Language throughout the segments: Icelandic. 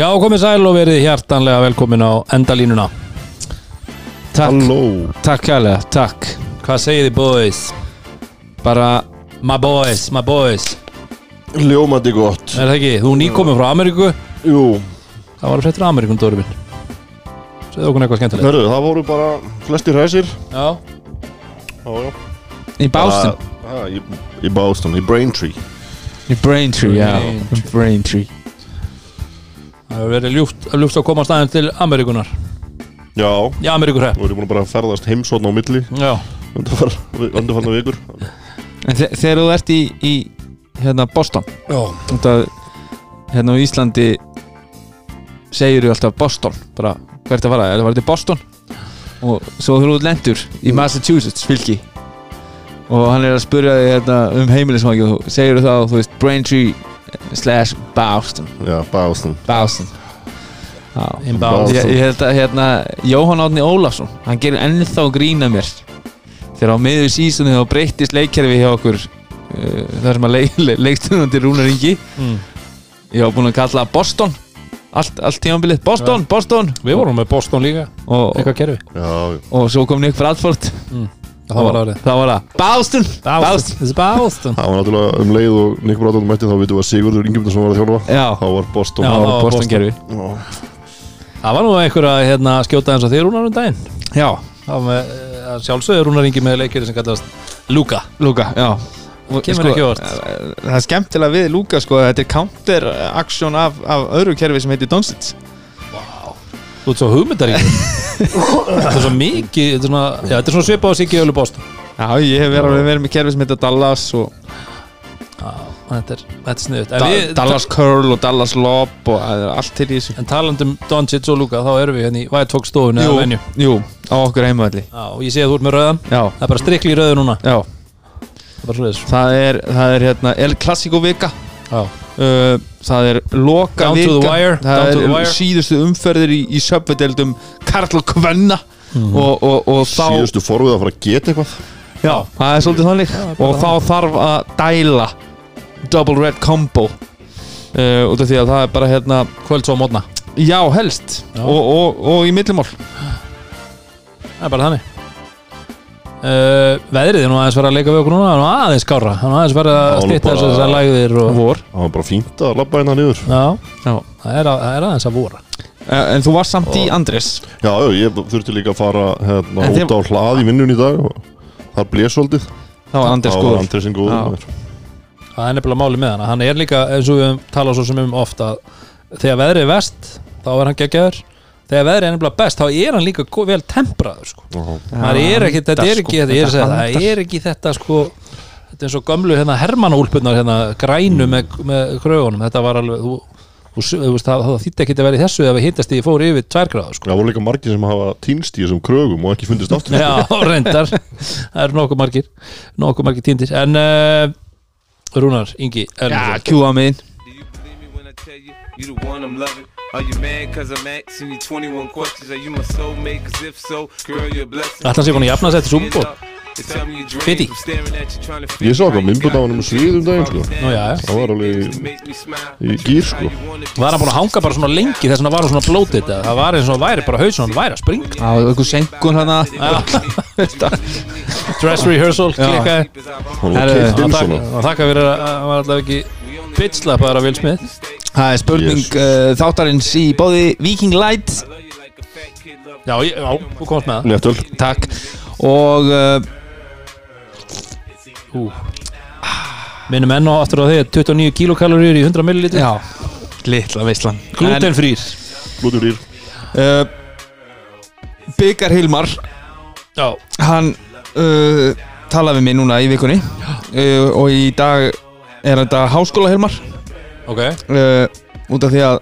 Já, komið sæl og verið hjartanlega velkomin á endalínuna. Takk, Halló. Takk kærlega, takk. Hvað segið þið boys? Bara, my boys, my boys. Ljómandi gott. Er það ekki? Þú nýkomið frá Ameríku? Jú. Það var fréttir Ameríkun, Dóri minn. Segðu okkur eitthvað skemmtilegt. Hörru, það voru bara flestir hræsir. Já, Já, já. Í Boston? Já, í, í Boston, í Braintree. Í Braintree, já. Braintree. Braintree það hefur verið ljúft, ljúft að koma staðin til Ameríkunar Já, Í Ameríkur hrepp. Við erum búin að bara ferðast heimsóðn á milli. Já, Undarfarna vikur. En þe þegar þú ert í, í hérna Boston já. Þetta, hérna á Íslandi segir þú alltaf Boston bara, hvert að fara, er það var til Boston? Og svo þú ert lendur í Massachusetts fylki og hann er að spurja þig hérna, um heimilisvangi og þú segir þú þá, þú veist, Braintree slash Boston Já, Boston Boston Já. In Boston. Ég, held að hérna Jóhann Átni Ólafsson hann gerir ennþá grína mér. Þegar á miður sísunni þá breyttist leikkerfi hjá okkur uh, þar sem að leik, leik, leikstunandi Rúnar Ingi. Mm. ég var búinn að kalla Boston. Allt, allt tímanbilið, Boston, Boston. Við vorum með Boston líka. Og, og, Eitthvað kerfi. Já, og svo kom Nick Bradford Það var árið. Þá var það. Boston, Boston This is Boston það var náttúrulega um leið og Nick Bráðan mætti þá vitum við að Sigurður Ingemyndarsson var að þjálfa. Já, Þá var Boston Já. það var Boston. Kerfi Já. Það var nú einhver að hérna, skjóta eins og þér Rúnar um daginn. Já, Það var með eh, sjálfsögður Rúnar Ingi með leikir sem kallast Luka. Lúka, já. Og, Kemur ekki á óvart. eh, Það er skemmtilega við Lúka sko, þetta er counter action af, af öðru kerfi sem heitir Donstits Þú ert svo hugmyndar í Þetta er svo mikið Þetta er svona, já, þetta er svona svipað á Siggi Ölu Boston. Já, ég hef verið, verið með kerfi sem heitir Dallas og Já, þetta er, þetta er sniðut da Dallas Curl og Dallas Lob og það er allt til í þessu. En talandum Doncic og Luka Þá erum við hérna í White Fox stofunni eða venju. jú, á okkur heimavalli Já, og ég sé að þú ert með rauðan. Já, Það er bara strikli í rauðu núna. Já, Það er bara svo þess það er, það er hérna El Clasico vika Já, uh, Það er loka Down to vika the wire, Það er síðustu umferðir í, í söpvedeldum Karl og Kvenna Mhm. og, og, og þá Síðustu forvið að fara að geta eitthvað. Já, það er svolítið þannig. Bara Og þá þarf að dæla Double red combo. Uh, Út af því að það er bara hérna kvöld svo á mótna Já, helst. Já. Og, og, og í millimál. Það er bara þannig uh, Veðrið er nú aðeins verið að leika við okkur núna Það er nú aðeins skára Það er nú aðeins verið að Já, nú stýtta bara- þessar lægðir og... Vor. Það var bara fínt að labba hérna niður. Já, Já. það er, að, það er aðeins að vora. Uh, En þú varst samt í Andres Já, já, ég þurfti líka að fara hérna, út á hlað í vinnun í dag og það blés svolítið. Það var Það var góður. Það er nefnilega máli með hann Hann er líka, eins og við höfum talað svo sem um ofta Þegar veðrið er vest Þá er hann geggjaður Þegar veðrið er nefnilega best Þá er hann líka vel tempraður sko. Já. Það er ekki, þetta er sko, ekki þetta, ég er að segja, þetta það er ekki þetta sko Þetta er eins og gömlu hérna, hermanúlpunar hérna, grænu með, með krögunum Þetta var alveg þú, þú, þú það, það þýtti ekki að vera í þessu ef við hittast í fór yfir tvær gráður sko. Það voru líka margir sem hafa týnst í þessum krögum og ekki fundist aftur Já, reyndar Það eru nokkuð margir Nokkuð margir týndir En uh, Rúnar, Ingi Já, Erlendsson. kjúa mig Are you mad cause I'm asking you 21 questions? Are you my soulmate? Cause if so, girl, you're a blessing. Ætli hann sé búinn að jafna sig eftir Bowl? Fiti. Ég sá eitthvað myndbund á hann um svið um daginn sko. Nú, já, já. Það var alveg í, í gýr sko Var hann búin að hanga bara svona lengi þess að var hann svona blótið Það var eins og hann væri bara haus og hann væri að springa Já, einhver senkun hana Dress rehearsal, klikkaði Hann var keitt inn Og svona og þakka fyrir að hann var alltaf ekki pitslapaður af Will Smith Það er spurning Yes. uh, þáttarins í bóði Viking Light. Já, ég, já, þú komst með það. Léttöl Takk. Og uh, Ú. Minnum enn og aftur á því 29 kilokaloríur í 100 millilitri Já, litla veislan. Glutenfrýr ír uh, Byggar Hilmar. Já, Hann uh, talaði við mig núna í vikunni. Uh, Og í dag er þetta Háskóla Hilmar ok. Uh, Út af því að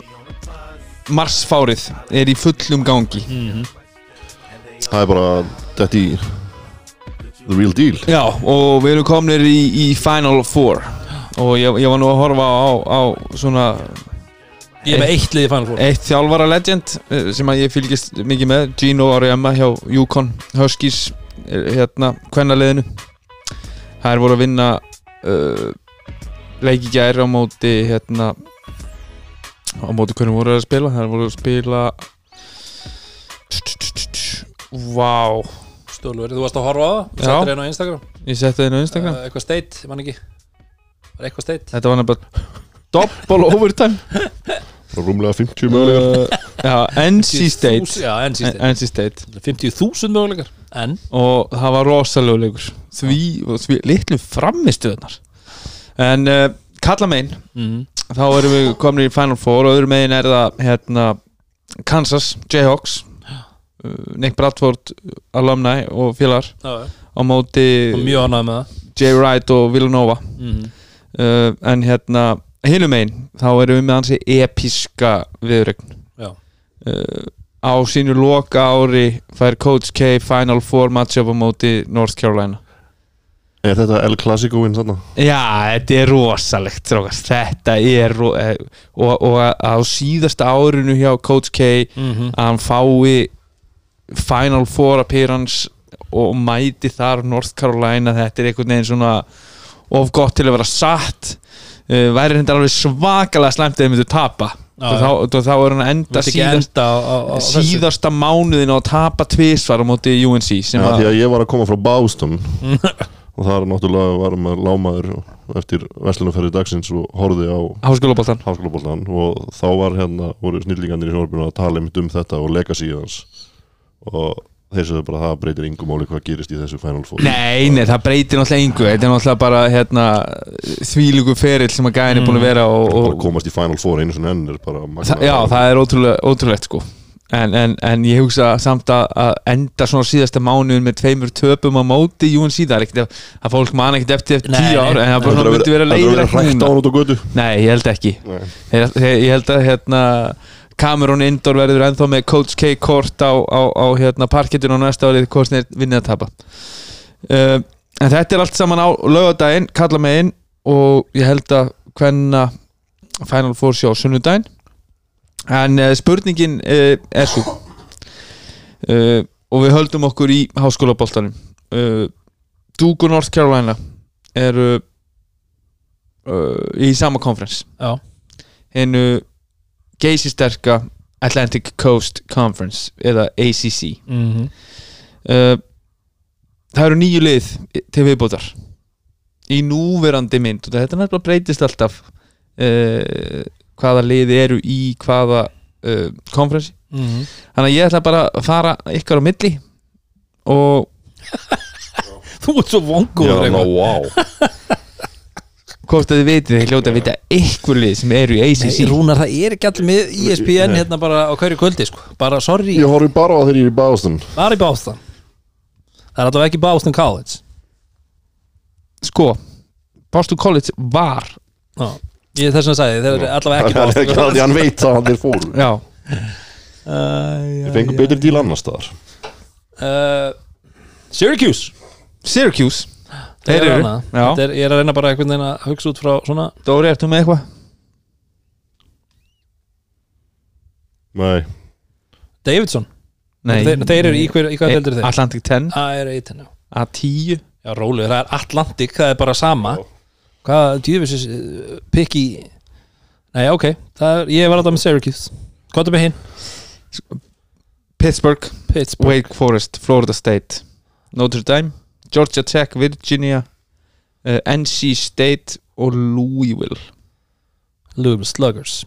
Marsfárið er í fullum gangi. Það er bara þetta í The real deal. Já, og við erum komnir í, í Final Four. Og ég, ég var nú að horfa á, á svona Ég er með eitt liði Final Four. eitt þjálfara legend eh, sem að ég fylgist mikið með. Gino Auriemma hjá Yukon Huskies eh, hérna, kvennaliðinu. Það er voru að vinna uh, leiki gær á móti hérna á móti hvernig voru þeir að spila? Það voru að spila Vá. Stólver, þú varst að horfa á það? Já. Settir einu á Instagram? Ég setti það inn á Instagram. Uh, Eitthvað steit, mann ekki. Var eitthvað steit Þetta var nefnilega Double overtime. Rúmlega 50 mögulegar uh, Já, NC State. Já, NC State. NC State. 50.000 möguleikar. En og það var rosalegu leikur því, því litlu framistuðunar en uh, kalla megin mm. þá erum við komin í Final Four og öðru megin er það hérna, Kansas, Jayhawks uh, Nick Bradford alumni og félagar. Á móti Jay Wright og Villanova. Mm. uh, en hérna hinum megin þá erum við með hansi episka viðregn Já. uh, á sínu loka ári fær Coach K Final Four matchup á móti North Carolina Er þetta El Clasico-in þarna? Já, þetta er rosalegt strókast. þetta er ro eh, og, og á síðasta árinu hjá Coach K Mm að hann fái Final Four appearance og mæti þar North Carolina þetta er einhvern veginn svona of gott til að vera satt uh, væri þetta alveg svakalega slæmt ef þeir myndu tapa Já, og þá, og þá er hann að enda síðast, enda á, á, á þessu. síðasta mánuðin á að tapa tvisvar á móti UNC sem Já, að, því að ég var að koma frá Boston og það er náttúrulega varum að lámaður eftir veslunaferði dagsins og horfði á háskólaboltan og þá var hérna, voru snillingarnir í sjónarbyrjun að tala einmitt um þetta og legacy hans. Og þeir sögðu bara að það breytir yngum máli hvað gerist í þessu Final Four. Nei, nei, það breytir náttúrulega engu. Þetta er náttúrulega bara hérna, þvílugu ferill sem að gæðin er búin að vera og, og, komast í Final Four einu svona enn er bara það, Já, það er ótrúlega, ótrúlegt sko en, en, en ég hugsa samt að, að enda svona síðasta mánuðin með tveimur töpum á móti það er ekkert að, fólk man ekkert eftir, eftir tíu ár en það bara svona að myndi vera götu. Nei, ég held ekki. Ég, ég held að hérna Cameron Indoor verður ennþá með Coach K kort á, á, á hérna, parkettinu á næsta árið hvort þeir vinnið að tapa. Uh, en þetta er allt saman á lögadaginn, kalla mig inn og ég held að hvenna Final Four sjá sunnudaginn en uh, spurningin uh, er svo uh, og við höldum okkur í háskólaboltanum. Uh, Duke og North Carolina eru uh, í sama konferens hennu geysi sterka Atlantic Coast Conference eða ACC mm uh, það eru nýju lið til viðbótar í núverandi mynd. Og þetta nefnilega breytist alltaf hvaða lið eru í hvaða uh, konferensi -hmm. þannig að ég ætla bara að fara ykkar á milli og Þú ert svo vongur Já, ná, wow hvort að þið vitið þið hljóta að vita ykkur lið sem eru í ACC Nei, Rúnar, það er ekki allir með ESPN Nei. hérna bara á hverju kvöldi sko. bara sorry, Ég horfi bara á er í Boston bara í Boston Það er alltaf ekki Boston College sko Boston College var Já. Ég er þess að sagði, þeir eru allavega ekki Það er Boston ekki að hann veit að hann er fór já, Ég fengur betur díl annars staðar. Uh, Syracuse. Syracuse. Þeir Þeir eru. já. Er, Ég er að reyna bara einhvern veginn að hugsa út frá svona. Dóri, ertu með eitthvað? Nei, Davidson. Nei. Þeir, þeir eru í hver, í hvað heldur þeir? Atlantic 10 Það er eitt henni A10 Já, rólega, það er Atlantic, það er bara sama Hvað, djúfisis uh, Piki Nei, ok, það er, ég var alltaf með Syracuse. Hvað er með hinn? Pittsburgh, Pittsburgh. Wake Forest, Florida State. Notre Dame, Georgia Tech, Virginia uh, NC State og Louisville. Louisville Sluggers.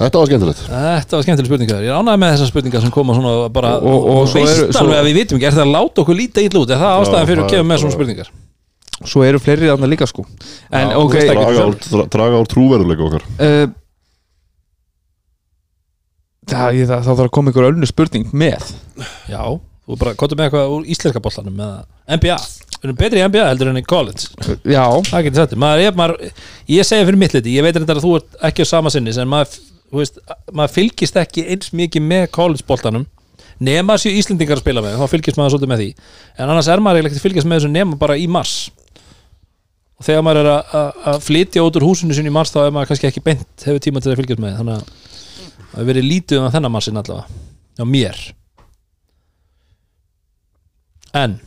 Þetta var skemmtilegt. Þetta var skemmtileg spurningar Ég er ánægð með þessar spurningar sem koma svona bara Og- og- og svo veist eru- svo- alveg að við vitum ekki. Er það að láta okkur líta ítla út? Er það ástæðan fyrir að gefa með svona spurningar? Svo eru fleiri þarna líka sko. En Já, ok þú veist ekki- Draga úr, dra- draga úr trúveruleika okkar. Uh, það, ég, það, þá þarf að koma ykkur önnur spurning með. Já, þú bara kottum með eitthvað úr íslenska boltanum með NBA Við erum betri í NBA heldur en í college. Já, Það getur sagt maður, er, maður, Ég segja fyrir mitt liti, ég veit þetta að þú ert ekki á sama sinni en maður, þú veist, maður fylgist ekki eins mikið með college boltanum. Nema séu Íslendingar að spila með þá fylgist maður svolítið með því. En annars er maður að fylgjast með þessu nema bara í mars og þegar maður er að- að að flytja út úr húsinu sinni í mars þá er maður kannski ekki beint hefur tíma til að fylgjast með. Þannig að það hefur verið lítið um þennan marsin allavega. Á mér. En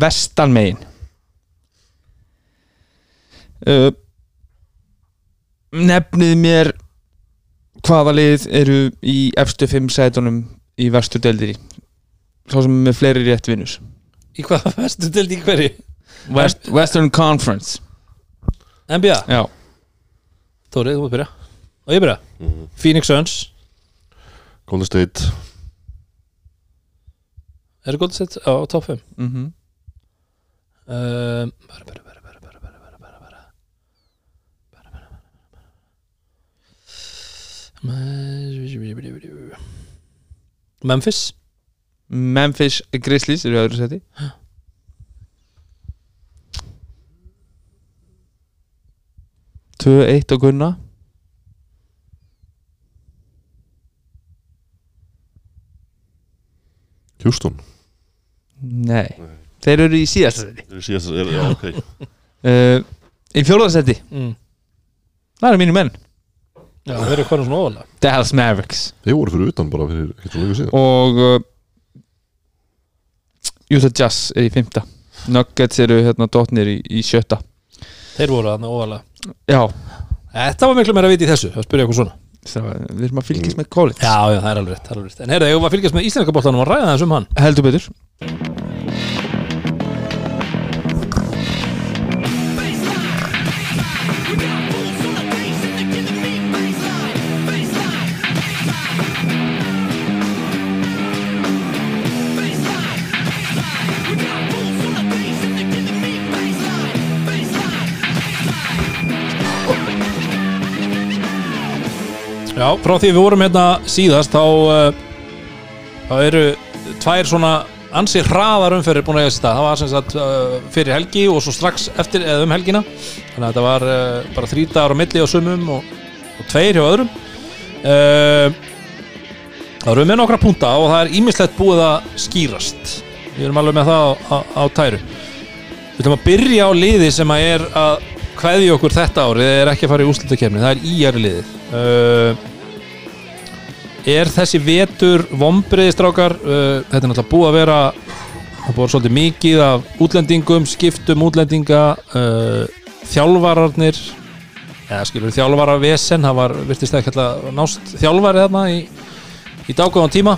vestan megin uh, nefnið mér hvaða lið eru í efstu fimm sætunum í verstu deildir svo sem er með fleiri rétt vinnus Í hvað vestu til í hverju? West, Western Conference. NBA? já, Tórið, þú mátt byrja. Og ég byrja? Phoenix Suns. Golden State. Er það góð sett á top 5? mm -hmm. Um, bara, bara, bara, bara, bara, bara, bara, bara, bara. Bara, bara, bara, bara. Memphis? Memphis Grizzlies eru öðru seti Tvö, eitt og Gunna. Houston. Nei, þeir eru í síðast seti Þeir eru síðast er, já, okay. uh, Í fjórðarsæti mm. Það eru mínu menn Já, þeir eru hvernig svona óvalega Dallas Mavericks. Þeir voru fyrir utan bara fyrir ekkert svo lengur síðan. Og uh, Utah Jazz er í fymta Nuggets eru hérna dotnir í, í sjötta. Þeir voru þarna óvalega Já, Þetta var miklu meira að vita í þessu að spyrja eitthvað svona. Það, við erum að fylgjast með college. Já, já, það er alveg rétt, það er alveg rétt. En heyrðu, ég var að fylgjast með íslenska boltanum og ræða þess um hann? Heldur betur Já, frá því við vorum hérna síðast þá, uh, þá eru tvær svona ansi hraðar umferðir búin að eiga sér stað. Það var sem sagt uh, fyrir helgi og svo strax eftir eða um helgina. Þannig að þetta var uh, bara dagar á milli á sumum og, og tveir hjá öðrum. Erum við með nokkra punta og það er ímislegt búið að skýrast. Við erum alveg með það á, á, á tæru. Við ætlum að byrja á liði sem að er að kveðja okkur þetta árið. Er ekki að fara í úrslutakefni, það er íjari liðið uh, er þessi vetur vombriðistrákar uh, þetta er náttúrulega búið að vera það búið svolítið mikið af útlendingum skiptum útlendinga uh, þjálfararnir eða skilur þjálfara vesen það var virtist ekki alltaf nást þjálfari þarna í, í dágóðan tíma.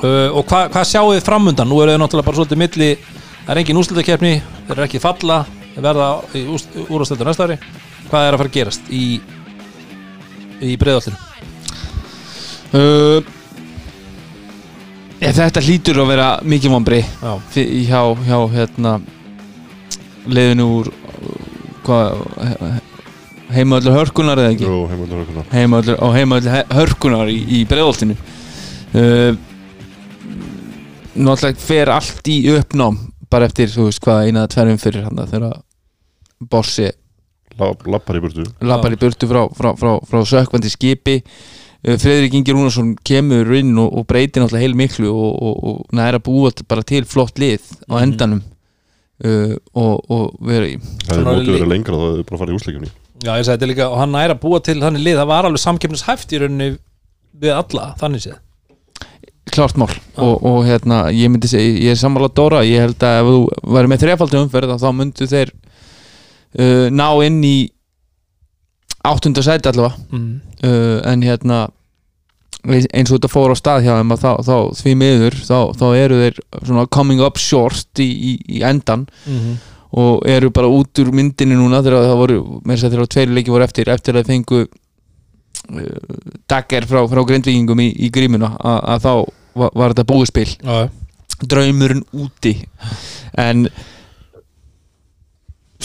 Uh, og hva, hvað sjáu þið framundan nú eru þið náttúrulega bara svolítið milli það er engin úrslutakefni, þeir eru ekki falla verða í úrstöldur næsta ári. Hvað er að fara að gerast í í breiðallinu uh, Ef þetta hlýtur að vera mikið vombri Já, hjá, hjá hérna leiðinu úr hvað heimöldur hörkunar eða ekki? Jú, heimöldur hörkunar heimöldur, og heimöldur hörkunar í, í breiðoltinu uh, náttúrulega fer allt í uppnám bara eftir, þú veist hvað, eina eða tverjum fyrir hann þegar bossi Lappar í burtu. lappar í burtu frá, frá, frá, frá sökvandi skipi uh, Friðrik Ingi Rúnarsson kemur inn og, og breytir náttúrulega heil miklu og, og, og næra búa til- bara til flott lið á Mhm. endanum. Uh, og, og vera í Það Svona mótið verið lengra þá hefur bara farið í úrsleikjumni Já, ég sagði þetta líka og hann næra að búa til þannig lið, það var alveg samkeppnishæft í rauninni við alla, þannig séð. Klart mál. Og, og hérna, ég myndi segja, ég er sammála Dóra. Ég held að ef þú væri með þrefaldi umferð þá myndu þeir uh, ná inn í áttunda sæti allavega. Mm. uh, en hérna eins og þetta fór á stað hjá þeim þá, þá því miður, þá, þá eru þeir coming up short í, í, í endan Mm og eru bara út úr myndinni núna þegar það voru, með þess að þegar tveiri leiki voru eftir eftir að fengu uh, dagger frá, frá grindvíkingum í, í grímuna að, að þá var, var þetta búispil Já, draumurinn úti. En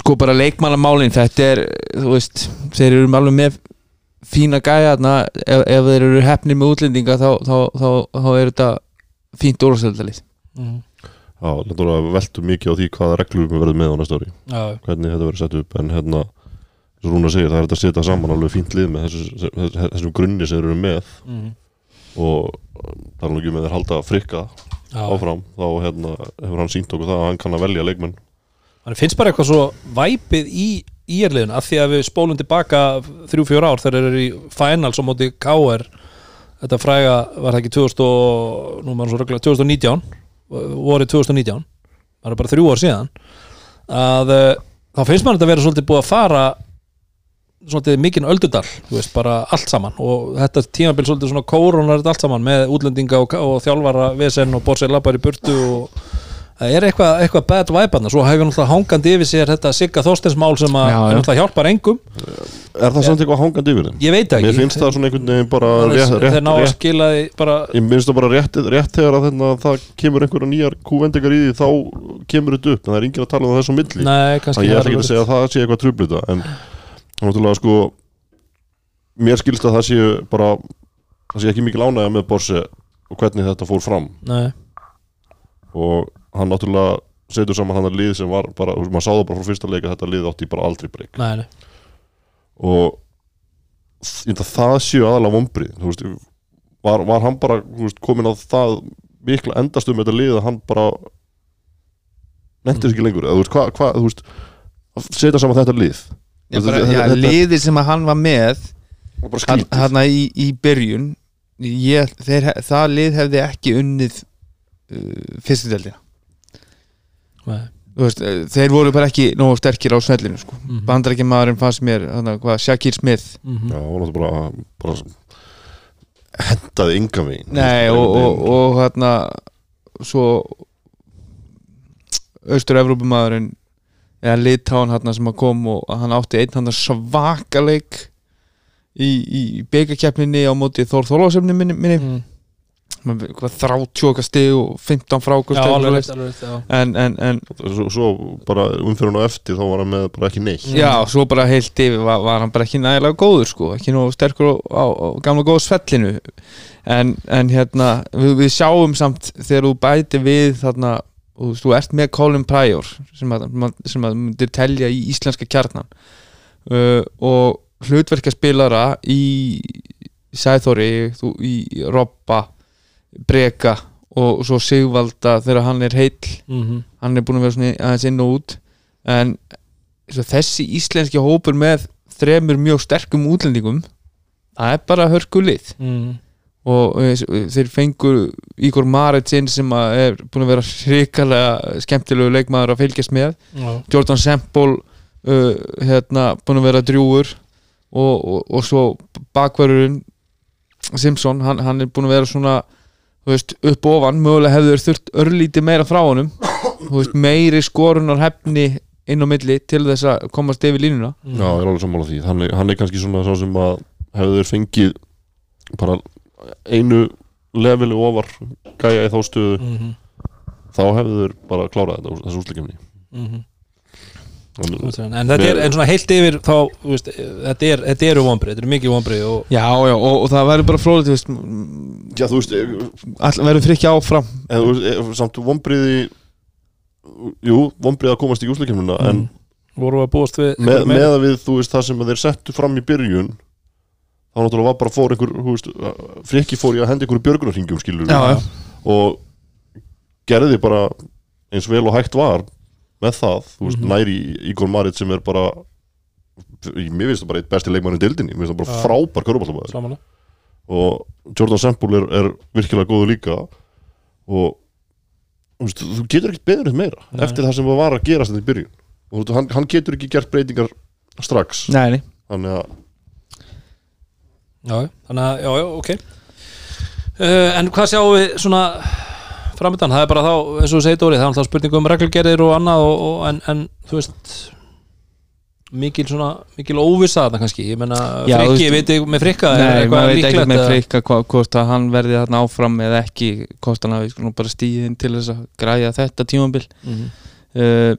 sko bara leikmannamálin þetta er, þú veist þeir eru alveg með fína gæja þarna, ef, ef þeir eru hefnir með útlendinga þá, þá, þá, þá er þetta fínt úrstældalið mm. Já, þetta voru að veltu mikið á því hvaða reglum við verðum með á næsta ári. Já, hvernig þetta verður sett upp. En hérna, eins og Rúna segir, það er þetta að setja saman alveg fínt lið með þessu, þessu, þessum grunni sem þeir eru með. Mm. og það er nú ekki með þeir halda frikka já. áfram, þá hérna, hefur hann sínt okkur það að hann kann að velja leikmenn Þannig finnst bara eitthvað svo væpið í íerliðun af því að við spólum tilbaka þrjú, fjór ár þegar þeir eru í finals á móti KR þetta fræga var það ekki 2000 og, nú maður svo regla, 2019 vorið 2019 það er bara þrjú ár síðan. Að uh, þá finnst maður þetta að vera svolítið búið að fara svolítið mikinn öldudal þú veist, bara allt saman. Og þetta tímabil svolítið svona kórónar þetta allt saman með útlendinga og, og þjálfara vesen og í burtu og það er eitthvað, eitthvað bad vibe svo hefur náttúrulega hangandi yfir sér þetta Sigga Þorsteinsmál sem að náttúrulega hjálpar engum. Er það samt eitthvað hangandi yfir þeim? ég veit það Mér ekki. finnst það svona einhvern veginn bara rétt, rétt, rétt. bara Ég minnst það bara rétt, rétt þegar að þarna, það kemur einhverja nýjar kúvendingar í því þá kemur þetta upp, en það er enginn að tala um það þessu milli. Nei, kannski ég ætla ekki að segja að það sé eitthvað trublita en náttúrulega sko mér skilst að það sé bara það sé ekki mikil ánægja með Borse og hvernig þetta fór fram. Nei, og hann náttúrulega setur saman hann að lið sem var bara, maður sáðu bara frá fyrsta leika að þetta lið átti bara aldrei breyk. Og að það séu aðalega vombrið var, var hann bara þú veist, komin á það mikla endast um þetta lið að hann bara nefndir ekki lengur eða þú veist, hvað, hva, að setja saman þetta lið? Já, Þetta- bara, þetta- já, þetta- liðið sem að hann var með hann, hann í, í byrjun ég, þeir, það lið hefði ekki unnið uh, fyrstudeldina veist, eh, þeir voru bara ekki nógu sterkir á svellinu sko. Mhm. bandarækjamaðurinn fannst mér Shakir Smith Mhm. já, og náttúrulega bara, bara hendaði enga veginn Nei, og, og, og hérna svo austur-Evrópumaðurinn eða Litáin hérna sem að kom og hann átti einn hann svakaleik í, í byggakeppninni á móti Þór Þorlásefni minni, minni. Mm. 30 stig og 15 frákust en, en, en svo, svo bara umfyrir á eftir þá var hann með bara ekki neitt. Já, svo bara heilt yfir var, var hann bara ekki nægilega góður sko, ekki nú sterkur á, á, á gamla góða svellinu. En, en hérna, við, við sjáum samt þegar þú bæti við þarna, og þú ert með Colin Pryor sem að, sem að myndir telja í íslenska kjarnan. Uh, og hlutverkaspilara í Sæþóri, þú, í Robba Breka og svo Sigvalda þegar hann er heill Mhm. hann er búin að vera svona aðeins inn og út en þessi íslenski hópur með þremur mjög sterkum útlendingum það er bara hörkulið Mhm. og eh, þeir fengur Ígor Maretsinn sem er búin að vera hrikalega skemmtilegu leikmaður að fylgjast með Já. Jordan Semple uh, hérna, búin að vera drjúur og, og, og svo bakverðurinn Simpson, hann, hann er búin að vera svona veist, upp ofan, mögulega hefur þurft örlítið meira frá honum þú veist, meiri skorunar hefni inn á milli til þess að komast yfir línuna Já, ég er alveg sammála því hann er, hann er kannski svona sá sem að hefur fengið bara einu leveli ofar gæja í þá stöðu Mhm. þá hefur bara klárað þetta þessu úsleikefni Mhm. Þannig- en þetta er, en svona heilt yfir þá, þú veist, þetta er, þetta eru vonbrið, þetta eru mikið vonbrið og Já, já, og, og það verður bara fróðið, þú veist Já, þú veist, ef- all, verður frikki áfram. En þú veist, ef- samt vonbriði jú, vonbriði að komast í úsleikefnina en voru að búast við með, með að við, þú veist, það sem þeir settu fram í byrjun þá náttúrulega var bara fór einhver, þú veist, frikki fór í að henda einhverju björgunarhingjum skilur já. og gerði bara eins vel og hægt var með það, þú veist, Mhm. næri Ígor Marit sem er bara í- mér finnst það bara eitt besti leikmann í dildinni mér finnst það bara Já. frábær Samanlega. og Jordan Semple er, er virkilega góðu líka og þú, veist, þú getur ekkert beður eitt meira Nei. eftir það sem var að gerast þetta í byrjun og þú veist, hann, hann getur ekki gert breytingar strax Nei, nei þannig að já, þannig að, já, já, ok uh, en hvað sjáum við svona framöndan, það er bara þá eins og þú segir Dóri, það er alltaf spurning um reglugerðir og annað og, og, en, en þú veist mikil svona, mikil óvissa þarna kannski, ég menna frikki, veit ég með frikka Nei, maður veit ekki með frikka hvort að hann verði þarna áfram eða ekki hvort hann hafi skulum bara stíðin til þess að græja þetta tímabil. Mhm. uh,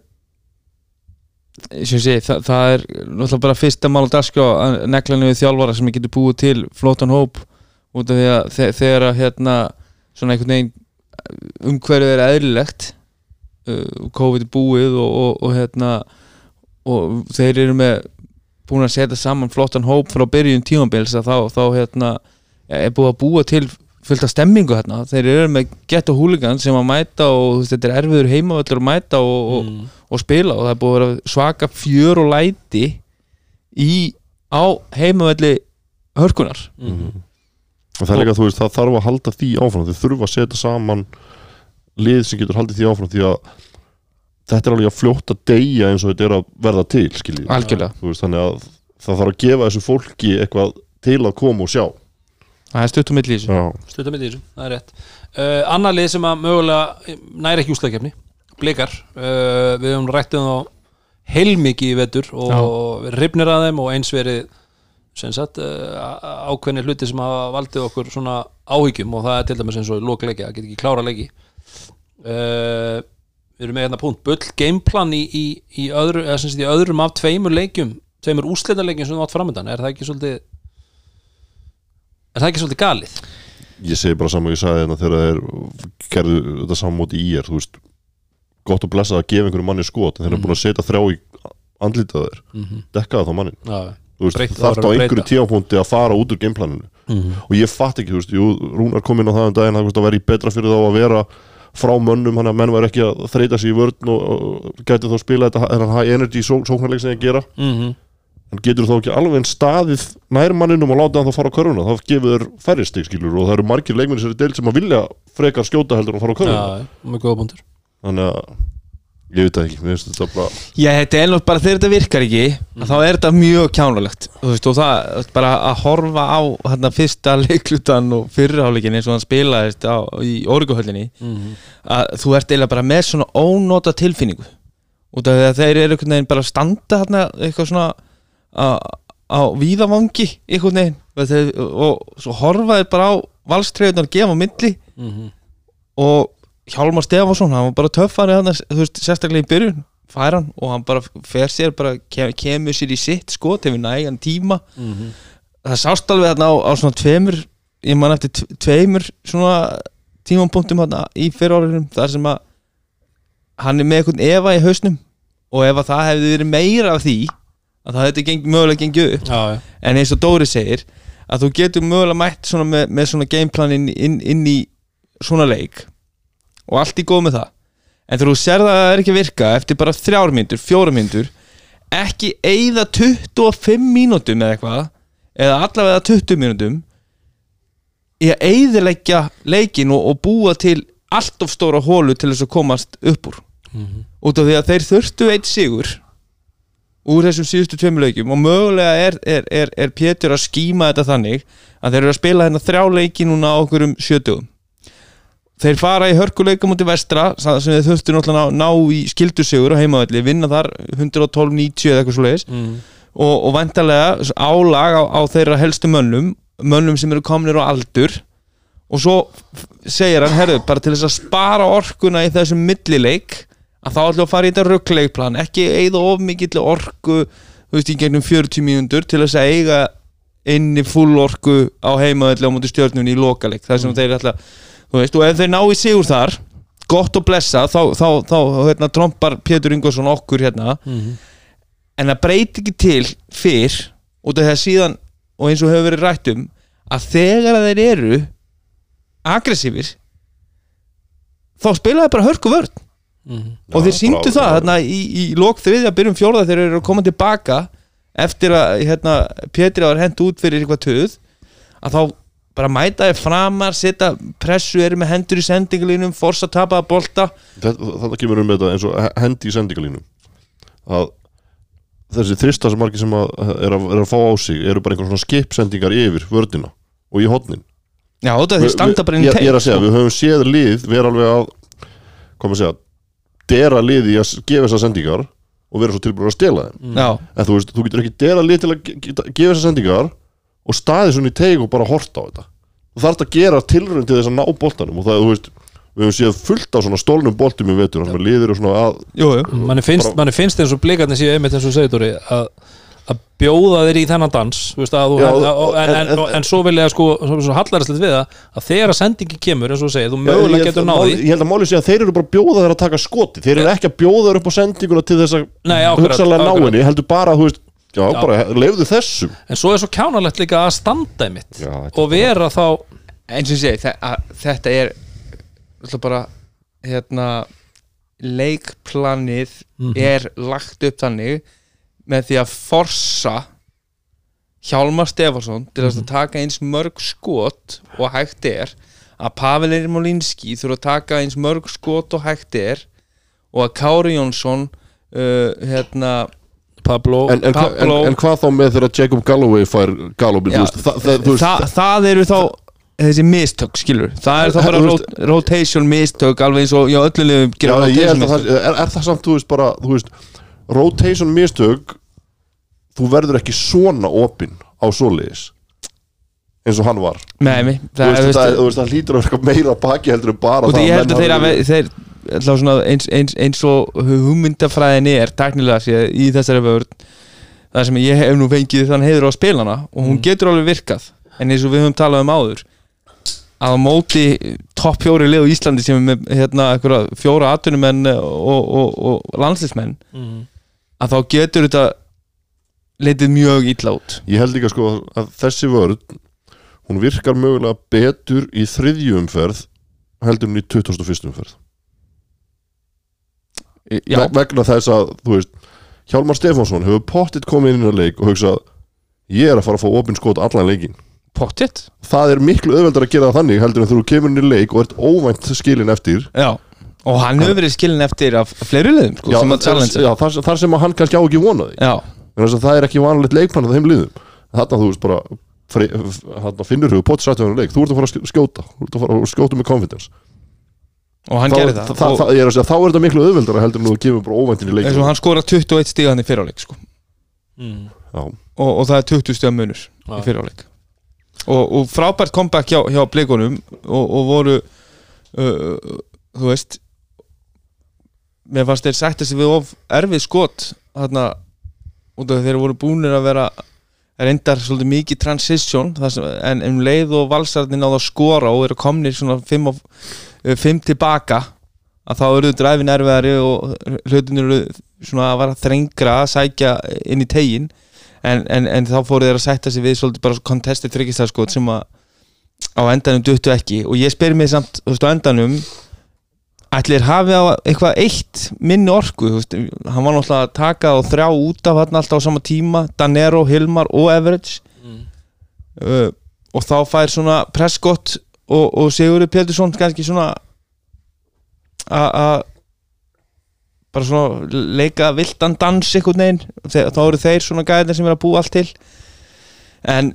sem sé, það, það er náttúrulega bara fyrsta mál að daskjá að negla niður þjálfara sem getur búið til flótan hóp út af því að þe þegar að hérna svona einhvern veginn umhverfið er eðlilegt uh, COVID búið og, og, og hérna og þeir eru með búin að setja saman flottan hóp frá byrjun tímabils að þá, þá hérna er búið að búa til fullt af stemmingu hérna, þeir eru með gett og húligan sem að mæta og þetta er erfiður heimavöllur að mæta og, Mm. og spila og það er búið að vera svaka fjör og læti í á heimavölli hörkunar Mhm. Og það er líka, þú veist, það þarf að halda því áfram þau þurfa að setja saman lið sem getur haldið því áfram því að þetta er alveg að fljótt að deyja eins og þetta er að verða til skiljið veist, þannig að það þarf að gefa þessu fólki eitthvað til að koma og sjá. Það er stutt um milli í þessu. Já, Stuttum með þessu, það er rétt. Uh, Annar lið sem að mögulega næri ekki úslækjefni Blikar. Uh, Við höfum rættið þá heilmikið í vetur og við rifnir að þeim og eins verið sagt uh, ákveðni hluti sem hafa valdið okkur svona áhyggjum og það er til dæmis eins og lokleiki, það get ekki klára leiki. Uh, Við erum með hérna punkt. Bull gameplan í, í, í, öðru, sagt í öðrum af tveimur leikjum tveimur úrslitaleikjum sem þú átt framöndan er það ekki svolítið er það ekki svolítið galið? ég segi bara saman og ég sagði hérna þegar þeir gerðu þetta saman móti í er þú veist, gott að blessa að gefa einhverju manni skot en þeir eru búin að setja þrjá í andlitað þeir, Mhm. dekkaði þá mannin Já, þarf það á var að einhverju tímafóndi að fara út úr gameplaninu Mhm. og ég fatt ekki, þú veist, jú, Rúnar kom inn á það um daginn, það að í betra fyrir þá að vera frá mönnum, hann að menn var ekki að þreita sig í vörn og, og gæti þá spila þetta þennan high energy só, sóknarleik sem ég gera. Mhm. en getur þá ekki alveg en staðið nær manninum og láta hann þá fara á körfuna? Þá gefur þeir færri stig skilur og það eru margir leikmenni sem er deild sem að vilja frekar skjóta heldur en fara á körfuna. Búndur þannig að ég veit ekki, mér finnst þetta bara Já, þetta er nú bara þegar þetta virkar ekki Mhm. þá er þetta mjög kjánulegt þú veist, og það, bara að horfa á hérna, fyrsta leiklutan og fyrraháleikin eins og hann spilaðist á, í Óriguhöllinni Mhm. að þú ert eiginlega bara með svona ónóta tilfinningu því að þeir eru einhvern veginn bara standa hérna eitthvað svona á, á víðavangi einhvern veginn og, og svo horfa þeir bara á valstreyðunar gefa á milli Mhm. og Hjálmar Stefánsson, hann var bara töffari hann, þú veist, sérstaklega í byrjun fær hann og hann bara fer sér bara kem, kemur sér í sitt skot hefur nægan tíma. Mhm. það sást alveg þarna á, á svona tveimur ég man eftir tve- tveimur svona tímapunktum þarna í fyrirorðinum þar sem að hann er með einhvern efa í hausnum og ef að það hefði verið meira af því að það hefði geng, mögulega gengið upp. Já, já. En eins og Dóri segir að þú getur mögulega mætt svona með, með svona gameplan inn, inn, inn í svona leik og allt í góð með það. En þegar þú sér það að það er ekki að virka eftir bara þrjár myndur, fjóra myndur ekki eigða 25 mínútum eða eitthvað eða allavega 20 mínútum í að eigðileggja leikin og, og búa til allt of stóra hólu til þess að komast upp úr. Út af því að þeir þurftu eitt sigur úr þessum síðustu tveimur leikjum og mögulega er, er, er, er Pétur að skíma þetta þannig að þeir eru að spila hérna þrjá leiki núna á okkur um sjötugum þeir fara í hörkuleika mútið vestra sem þeir þurftu náttúrulega að ná, í skildusigur á heimavalli, vinna þar 112-90 eða eitthvað svo leiðis Mhm. og, og vantarlega álag á, á þeirra helstu mönnum mönnum sem eru komnir á aldur. Og svo segir hann, herru, bara til þess að spara orkuna í þessum millileik að þá ætlum að fara í þetta ruggleikplan ekki eigða of mikill orku þú veist, í gegnum 40 mínútur til þess að eiga inni full orku á heimaðalli á múti stjórnunni í lokaleik. Þar sem þeir ætla, þú veist, og ef þeir ná í sigur þar, gott og blessa þá, þá, þá, hérna, trompar Pétur Ingvarsson okkur hérna Mhm. en það breyti ekki til fyrr út af það síðan og eins og hefur verið rætt um að þegar að þeir eru aggressífir þá spila þeir bara hörku vörn Mhm. og þeir síndu það þarna, í, í lók þriðja byrjum fjórða þegar þeir eru að koma tilbaka eftir að hérna, Pétri var hent út fyrir eitthvað töð að þá bara mæta þeir framar setja pressu, eru með hendur í sendingalínum forsa tapaða bolta. Þetta, kemur um þetta eins og he- hendi í sendingalínu að þessi þrista sem margir sem að, er, að, er að fá á sig eru bara einhvern svona skipsendingar yfir vördina og í hotnin já, þetta þeir standa bara inn í ég, ég er að segja, teik við höfum séð lið vera alveg að koma að segja, dera lið í að gefa þessar sendingar og vera svo tilbúin að stela þeim. Já, en þú veist, þú getur ekki dera lið til að gefa þessar sendingar og staðið svona í teig og bara horta á þetta. Þú þarf að gera tilraun til þess að ná boltanum og það, þú veist, við höfum séð fullt á svona stólnum boltum í vetur, þannig að liðir og svona að jú, jú. Manni finnst, Bara- manni finnst eins og blikarnir séu einmitt eins og segir Dóri að, að bjóða þeir í þennan dans þú veist, að þú, Já, en, en, en, en- en, svo vil ég sko svo, svo hallarist við það að þegar að sendingi kemur eins og þú segir, þú mögulega getur náði ég held að máli sé að þeir eru bara að bjóða þeir að taka skoti þeir eru ekki að bjóða þeir upp á sendinguna til þess að hugsalega ná akkurat. henni, heldur bara að þú veist já, Já. bara lefðu þessum. En svo er svo kjánalegt líka að standa einmitt Já, þetta og vera þá eins og ég segi, þe- að þetta er ætla bara hérna leikplanið er lagt upp þannig með því að forsa Hjálmar Stefansson til þess að taka eins mörg skot og hægt er að Pavel Ermolinski þurfa að taka eins mörg skot og hægt er og að Kári Jónsson uh, hérna Pablo en, en, hva, en, Pablo- en hvað þá með þegar Jacob Galloway fær Galloway Já, þú veist, það, það, þú veist, það, það eru þá þessi mistök skilur það er þá bara Þú rot, rotation mistök alveg eins og já öllu liðum já, gera ég rotation held að það, mistök. er, er það samt, þú veist, bara þú veist, rotation mistök þú verður ekki svona opinn á svoleiðis eins og hann var. Með mig þú það, veist, veist, það, þú veist, það hlýtur að vera eitthvað meira baki heldur en bara og það ég held menn að þeir, hafi- hafi, þeir eins, eins, eins og hugmyndafræðin er teknilega séð í þessari vörð það sem ég hef nú fengið þann heiður á spilana og hún getur alveg virkað en eins og við höfum talað um áður að á móti topp fjóri lið á Íslandi sem er með hérna, fjóra atvinnumenn og, og, og landslismenn Mhm. að þá getur þetta leitið mjög illa út ég held líka sko að þessi vörð hún virkar mögulega betur í þriðju umferð heldur en í 21. umferð Já, Ve- vegna þess að, þú veist Hjálmar Stefánsson hefur pottitt komið inn í leik og hugsað, ég er að fara að fá opinn skot allan leikin pottitt það er miklu auðveldar að gera það þannig heldur en þú kemur inn í leik og ert óvænt skilin eftir. Já, og hann hefur verið skilin eftir af fleiri liðum sko, sem að challenge já þar, þar sem að hann kannski á ekki vonaði Já, það er ekki vanlegt leikmann að þeim liðum. Þarna þú veist bara fri, þarna finnur þú pottisrættu hann leik. Þú ert að fara að sk- skjóta. Þú ert að fara að skjóta með confidence og hann þá, gerði það, það, og, það, ég er að segja, þá er þetta miklu auðveldar heldur en þú kemur bara óvæntin í leik eins og hann skora 21 stíð hann í fyriráleik sko. Mm. já, og, og það er 20 stíða munur Já. í fyriráleik og, og frábært comeback hjá, hjá blikunum og, og voru uh, þú veist mér fannst þeir sætti sig við of erfið skot þarna út af þeir voru búnir að vera reyndar svolítið mikið transition þar sem, en um leið og valsarðin náðu að skora og eru komnir svona 5 fimm tilbaka að þá eru dræfin erfiðari og hlutin eru svona að vara þrengra að sækja inn í tegin en, en, en þá fóru þeir að sætta sig við svolítið bara contested þryggistæðskot sem að á endanum duttu ekki. Og ég spyr mig samt þú veist, á endanum ætlir hafi á eitthvað eitt minni orku þú veist, hann var náttúrulega að taka og þrjá út af hann alltaf á sama tíma Danero, Hilmar og Everage. Uh, og þá fær svona Prescott og, og Sigurður Pétursson kannski svona að bara svona leika viltan dans einhvern veginn, Þe- þá eru þeir svona gæðir sem er að búa allt til. En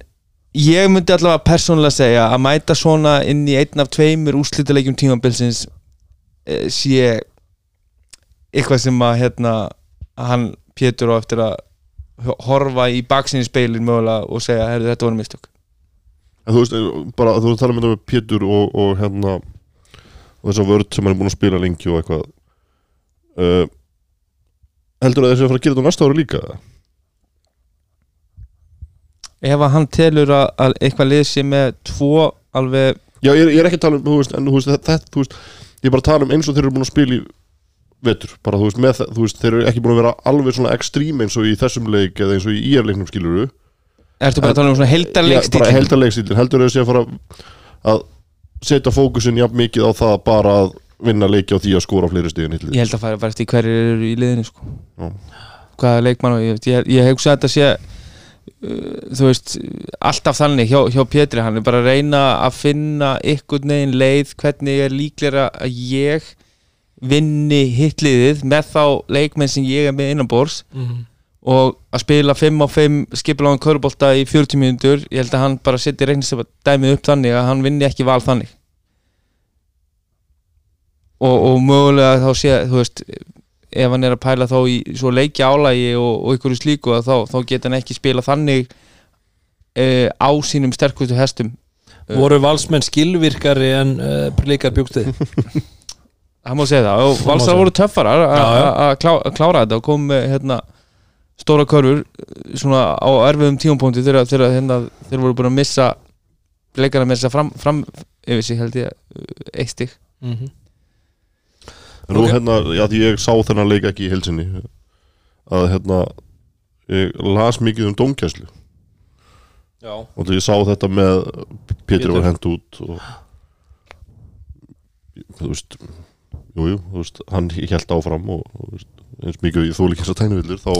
ég myndi allavega persónulega segja að mæta svona inn í einn af tveimur úrslitalegjum tímabilsins eh, sé eitthvað sem að hérna hann Pétur á eftir að horfa í baksinni speilin mögulega og segja, herru þetta voru mistök En þú veist, bara þú tala með þetta með Pétur og, og hérna og þess að vörð sem hann er búin að spila lengi og eitthvað. Uh, heldur að þessi að fara að gera þetta næsta ári líka ef að hann telur að, að eitthvað sé með tvo alveg Já, ég ég er ekki að tala um, þú veist, en þú veist, þetta, þú veist ég er bara að tala um eins og þeir eru búin að spila í vetur, bara þú veist, með það, þú veist, þeir eru ekki búin að vera alveg svona ekstrím eins og í þessum leik eða eins og í íjarleiknum skiluru ertu bara að tala um svona bara heldarleikstíl heldur þau sé að fara að setja fókusin jafn mikið á það bara að vinna leiki á því að skora fleiri stíðin ég held að fara bara eftir hverjir eru í liðinu sko. Já. hvaða leikmann og ég, ég, ég hugsa að þetta sé uh, þú veist alltaf þannig hjá, hjá Pétri hann er bara að reyna að finna ykkur negin leið hvernig er líklega að ég vinni hitliðið með þá leikmenn sem ég er með innanbors Mhm. Og að spila 5 á 5 skipuláðan körubolta í 40 mínútur ég held að hann bara setja reynist dæmið upp þannig að hann vinni ekki val þannig. Og, og mögulega þá sé þú veist ef hann er að pæla þá í svo leiki álægi og, og ykkur slíku að þá, þá geta hann ekki spila þannig e, á sínum sterkustu hestum. Voru valsmenn skilvirkari en uh, leikar bjókstið það má segja það. Og valsar voru töffarar að klá- að klára þetta og kom með hérna, stóra körfur svona á erfiðum tímapunkti þegar, hérna, þeir voru búin að missa leikar að missa fram, fram yfir sig held ég eitt stig Mhm. En nú Ok. hérna, já því ég sá þennan leik ekki í heilsinni að hérna ég las mikið um dómgæslu já og því ég sá þetta með Pétur var hent út og þú veist jú, jú, þú veist, hann held áfram og, og þú veist, eins mikið og ég þóli ekki eins og tænuvillur þá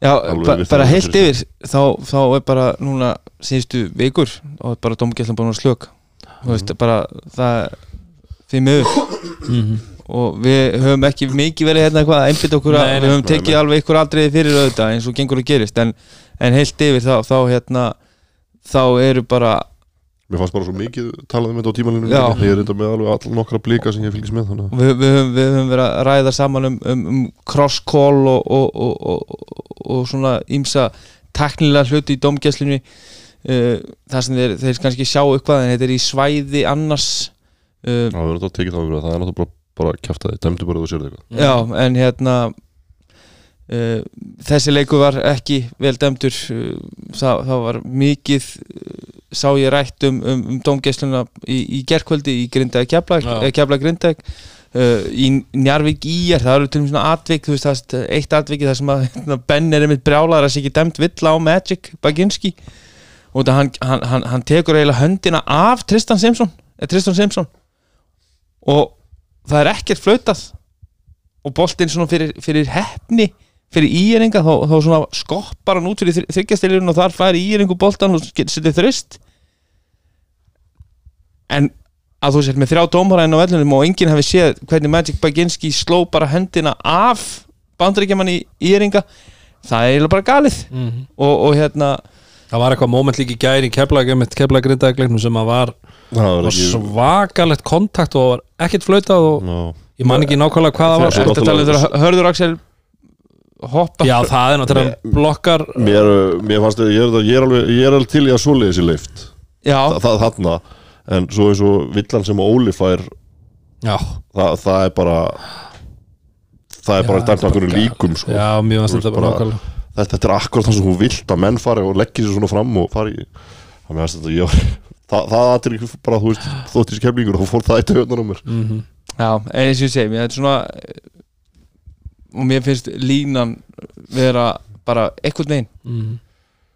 Já, ba bara heilt fyrir yfir þá, þá er bara núna síðustu vikur og bara domgæslan búin að slök. Þú veist, bara það því miður Mhm. og við höfum ekki mikið verið hérna eitthvað að einbytta okkur að við höfum tekið nei. alveg ykkur aldrei fyrir auðvitað eins og gengur og gerist. En, en heilt yfir þá, þá hérna þá eru bara Mér fannst bara svo mikið talað um þetta á tímalinu. Ég er enda með alveg all nokkra blika sem ég fylgist með þannig að- við, höfum, við höfum verið að ræða saman um, um, um cross-call og, og, og, og, og svona ímsa teknilega hluti í domgæslinu uh, þar sem þeir, þeir kannski sjá eitthvað en þetta er í svæði annars. Uh, Já, við erum þetta að tekið þá fyrir að það er náttúrulega bara, bara kjaftaði, dæmdu bara að þú sér þetta Já, en hérna uh, þessi leiku var ekki vel dæmdur. Það, það var mikið sá ég rætt um, um, um domgæsluna í, í gerkvöldi í Grindaði Keflag Já. Keflag Grindaði uh, í Njarvík í er það eru til dæmis svona atvik þú veist, það, eitt atviki þar sem að hérna, Ben er einmitt brjálaður að sé ekki dæmt vill á Magic Baginski. Og það hann, hann, hann, hann tekur eiginlega höndina af Tristan Simpson, eh, Tristan Simpson. Og það er ekkert flautað. Og boltinn svona fyrir, fyrir hefni fyrir íeringa þá, þá svona skoppar hann út fyrir þryggjastilirinn og þar fær íeringu boltan og setur þrist. En að þú sér með þrjá dómara inn á vellunum og enginn hefði séð hvernig Magic Baginski sló bara hendina af bandaríkjaman í íringa það er eiginlega bara galið. Mhm. og, og hérna Það var eitthvað moment líka í gæri í Keflag með Keflag grindaðegleiknum sem að var, var svakalegt kontakt og var ekkert flautað og Já, ég man ekki nákvæmlega hvað það var. Hörður Axel hoppa Já, það er náttúrulega blokkar mér, mér fannst þetta, ég er, ég er alveg ég er alveg til í að svoleiði sér leift Já, Þa, það þarna, en svo eins og villan sem Óli fær Já, það, það er bara það er bara Já, dæmt þetta er okkur bara líkum sko. já mjög Þú fannst þetta veist, bara bara- nákvæmlega. þetta, þetta er akkurat það sem hún vilt að menn fari og leggja sér svona fram og fari í. Það með þetta ég var það, það er ekki bara, þú veist, þótt þessi kemlingur og fór það í töðunar um mér. Mhm. já, eins og ég segi mér þetta er svona og mér finnst línan vera bara eitthvað neginn Mhm.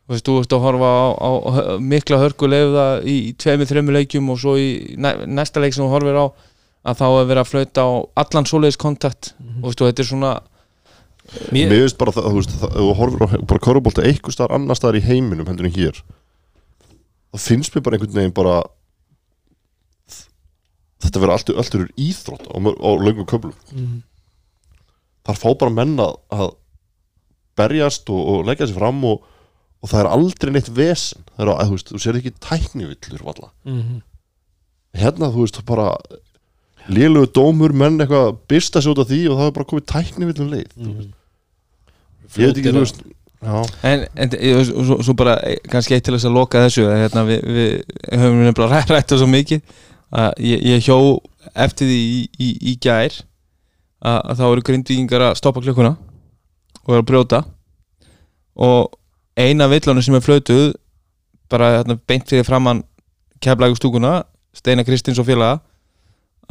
þú veist, þú veist að horfa á, á, á mikla hörku leiða í, tveimur, þreimur leikjum og svo í næ, næsta leik sem þú horfir á að þá er verið að flauta á allan svoleiðis kontakt og veist, og þetta er svona Mér- mér finnst bara það, þú veist, þú horfir á bara körubólta eitthvað staðar annar staðar í heiminum hendur en hér það finnst mér bara einhvern veginn bara þetta verður allt, allt er íþrótt á, á löngum köflum Mhm. Þar fá bara menn að, að berjast og, og leggja sér fram og, og það er aldrei neitt vesen það er að, þú veist, þú sér ekki tæknivillur valla Mhm. hérna, þú veist, bara lélugu dómur, menn eitthvað byrsta sig út af því og það er bara komið tæknivillum leið mm. ég veit ekki, þú veist já, En, en og svo, svo, bara eh, kannski eitt til þess að loka þessu hérna, við, við höfum nefnilega ræ- rætt það svo mikið að ég, ég hjó eftir því í, í, í gær að, þá eru grindvíkingar að stoppa klukkuna og eru að brjóta og eina villanu sem er flötuð bara hérna, beint fyrir framann keflægu stúkuna Steina Kristins og félaga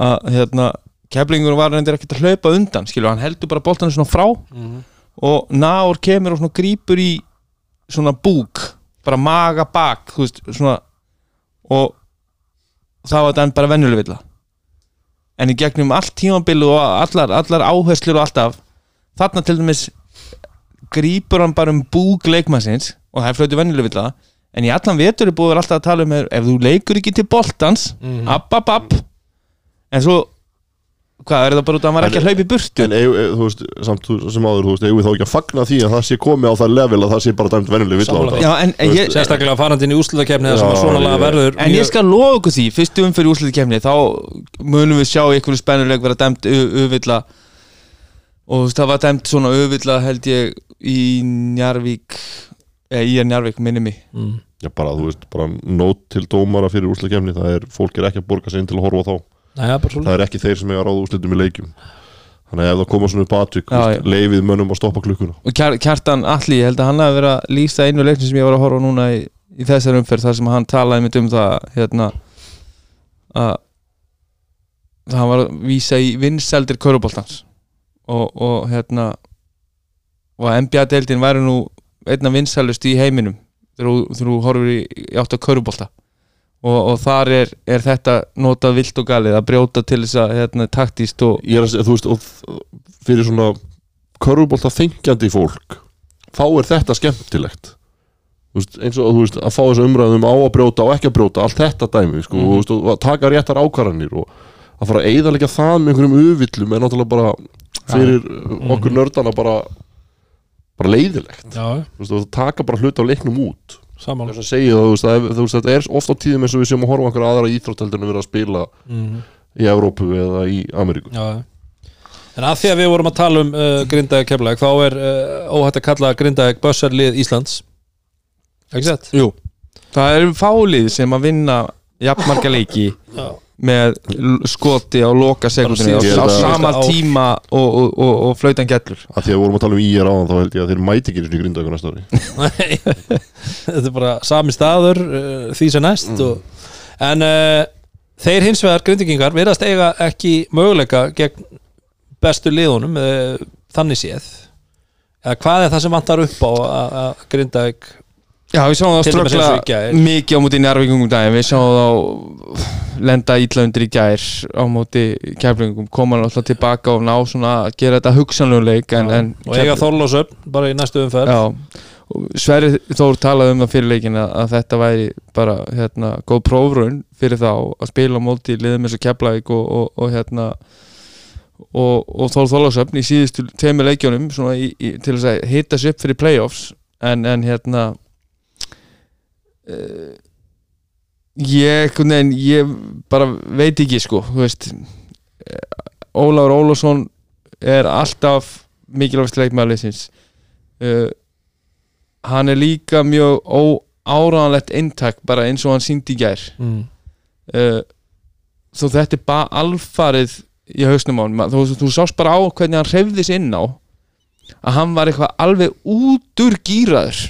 að hérna keflingur var reyndir ekkert að hlaupa undan skilur, hann heldur bara boltanum svona frá Mhm. og náur kemur og svona grípur í svona búk bara maga bak veist, svona og það var þetta bara venjuleg villa en í gegnum allt tímabilu og allar, allar áherslur og alltaf þarna til dæmis grípur hann bara um búk leikmannsins og það er flötu venjuleg villa en í allan vetur er búið alltaf að tala um ef þú leikur ekki til boltans Mhm. app, app, app en svo hvað, er það bara út að hann var ekki að hlaupa í burtu? en egu, e, þú veist, samt þú- sem áður, þú veist, eigum við þá ekki að fagna því að það sé komið á það level að það sé bara dæmt venjuleg vill á Sammála þetta Já, en, en ég, Sérstaklega farandi inn í úrslutakefni þar sem að svona laga verður En ég skal lofa ykkur því, fyrstu umfyrir úrslutikefni þá munum við sjá ykkur spennuleg vera dæmt auðvilla og þú veist, það var dæmt svona auðvilla held ég í Njarvík eða í Njarvík, minni mig. Mm. Já, bara, þú veist, bara nót til dómara fyrir úrslutkefni, það er, fólk er ekki að borga sig inn til að horfa þá, Nei, það er bara svona það er ekki þeir sem er að ráða úrslitum í leikjum. Þannig að ef það koma svona upp veist, leifið mönnum að stoppa klukkuna. Og kjar, Kjartan Alli, ég held að hann hafi verið að lýsa einu leikni sem ég var að horfa núna í, í þessar umferð þar sem hann talaði mitt um það hérna að það hann var að vísa í vinsældir köruboltans og, og hérna og að NBA-deildin væri nú einna vinsælust í heiminum þegar þú- þegar þú horfir í, í átt að körubolta og, og þar er, er þetta notað vilt og galið að brjóta til þess að hérna, taktíst og ég er að segja, þú veist, og fyrir svona körfubólta þengjandi fólk þá er þetta skemmtilegt. Þú veist, eins og þú veist, að fá þessu umræðum á að brjóta og ekki að brjóta, allt þetta dæmi sko, Mhm. og, þú veist, og að taka réttar ákvarðanir og að fara að eyðalega það með einhverjum uvillum er náttúrulega bara fyrir uh, okkur nördana bara bara leiðilegt. Þú veist, og taka bara hluti á leiknum út saman þess að segja það, þú veist, þetta er oft á tíðum eins og við séum að horfa á einhverja aðra við erum að spila mm í Evrópu eða í Ameríku. Já, en að því að við vorum að tala um uh, Grindavík keflag, þá er uh, óhætt að kalla Grindavík bössarlið Íslands. Ekki sett? Jú. Það eru fálið sem að vinna jafnmarga leiki Já. Með skoti á loka sekundinu á, á sama tíma og, og, og, og flautan gellur að því að við vorum að tala um ír áðan þá held ég að þeir mæti ekki í grindavíku næsta ári. Nei, þetta er bara sami staður uh, því sem næst og, en uh, þeir hins vegar grindingingar verðast eiga ekki möguleika gegn bestu liðunum uh, þannig séð. Eða hvað er það sem vantar upp á að að Grindavík Já, við sáum það gær. mikið á móti njárvíkungum daginn Við sáum þá lenda ítla undir í gær á móti keflingum koma náttúrulega tilbaka og ná svona að gera þetta hugsanleguleik en, en og eiga Þorlósöfn bara í næstu umferð Já, Sverri Þór talaði um það fyrir leikin að, þetta væri bara hérna góð prófraun fyrir þá að spila á móti liðum eins og Keflavík og, og, og hérna og, og Þór Þólasöfn í síðustu tveimur leikjónum svona í, í, til að hita sig upp fyrir playoffs en, en hérna uh, ég, veginn, ég bara veit ekki sko eh, Ólafur Ólafsson er alltaf mikilvægst leikmæðliðsins uh, hann er líka mjög óáraðanlegt eintak bara eins og hann síndi gær. Mm. uh, þó þetta er bara alfarið í hausnum á hann þú, þú sást bara á hvernig hann hreyfði sig inn á að hann var eitthvað alveg útur gýraður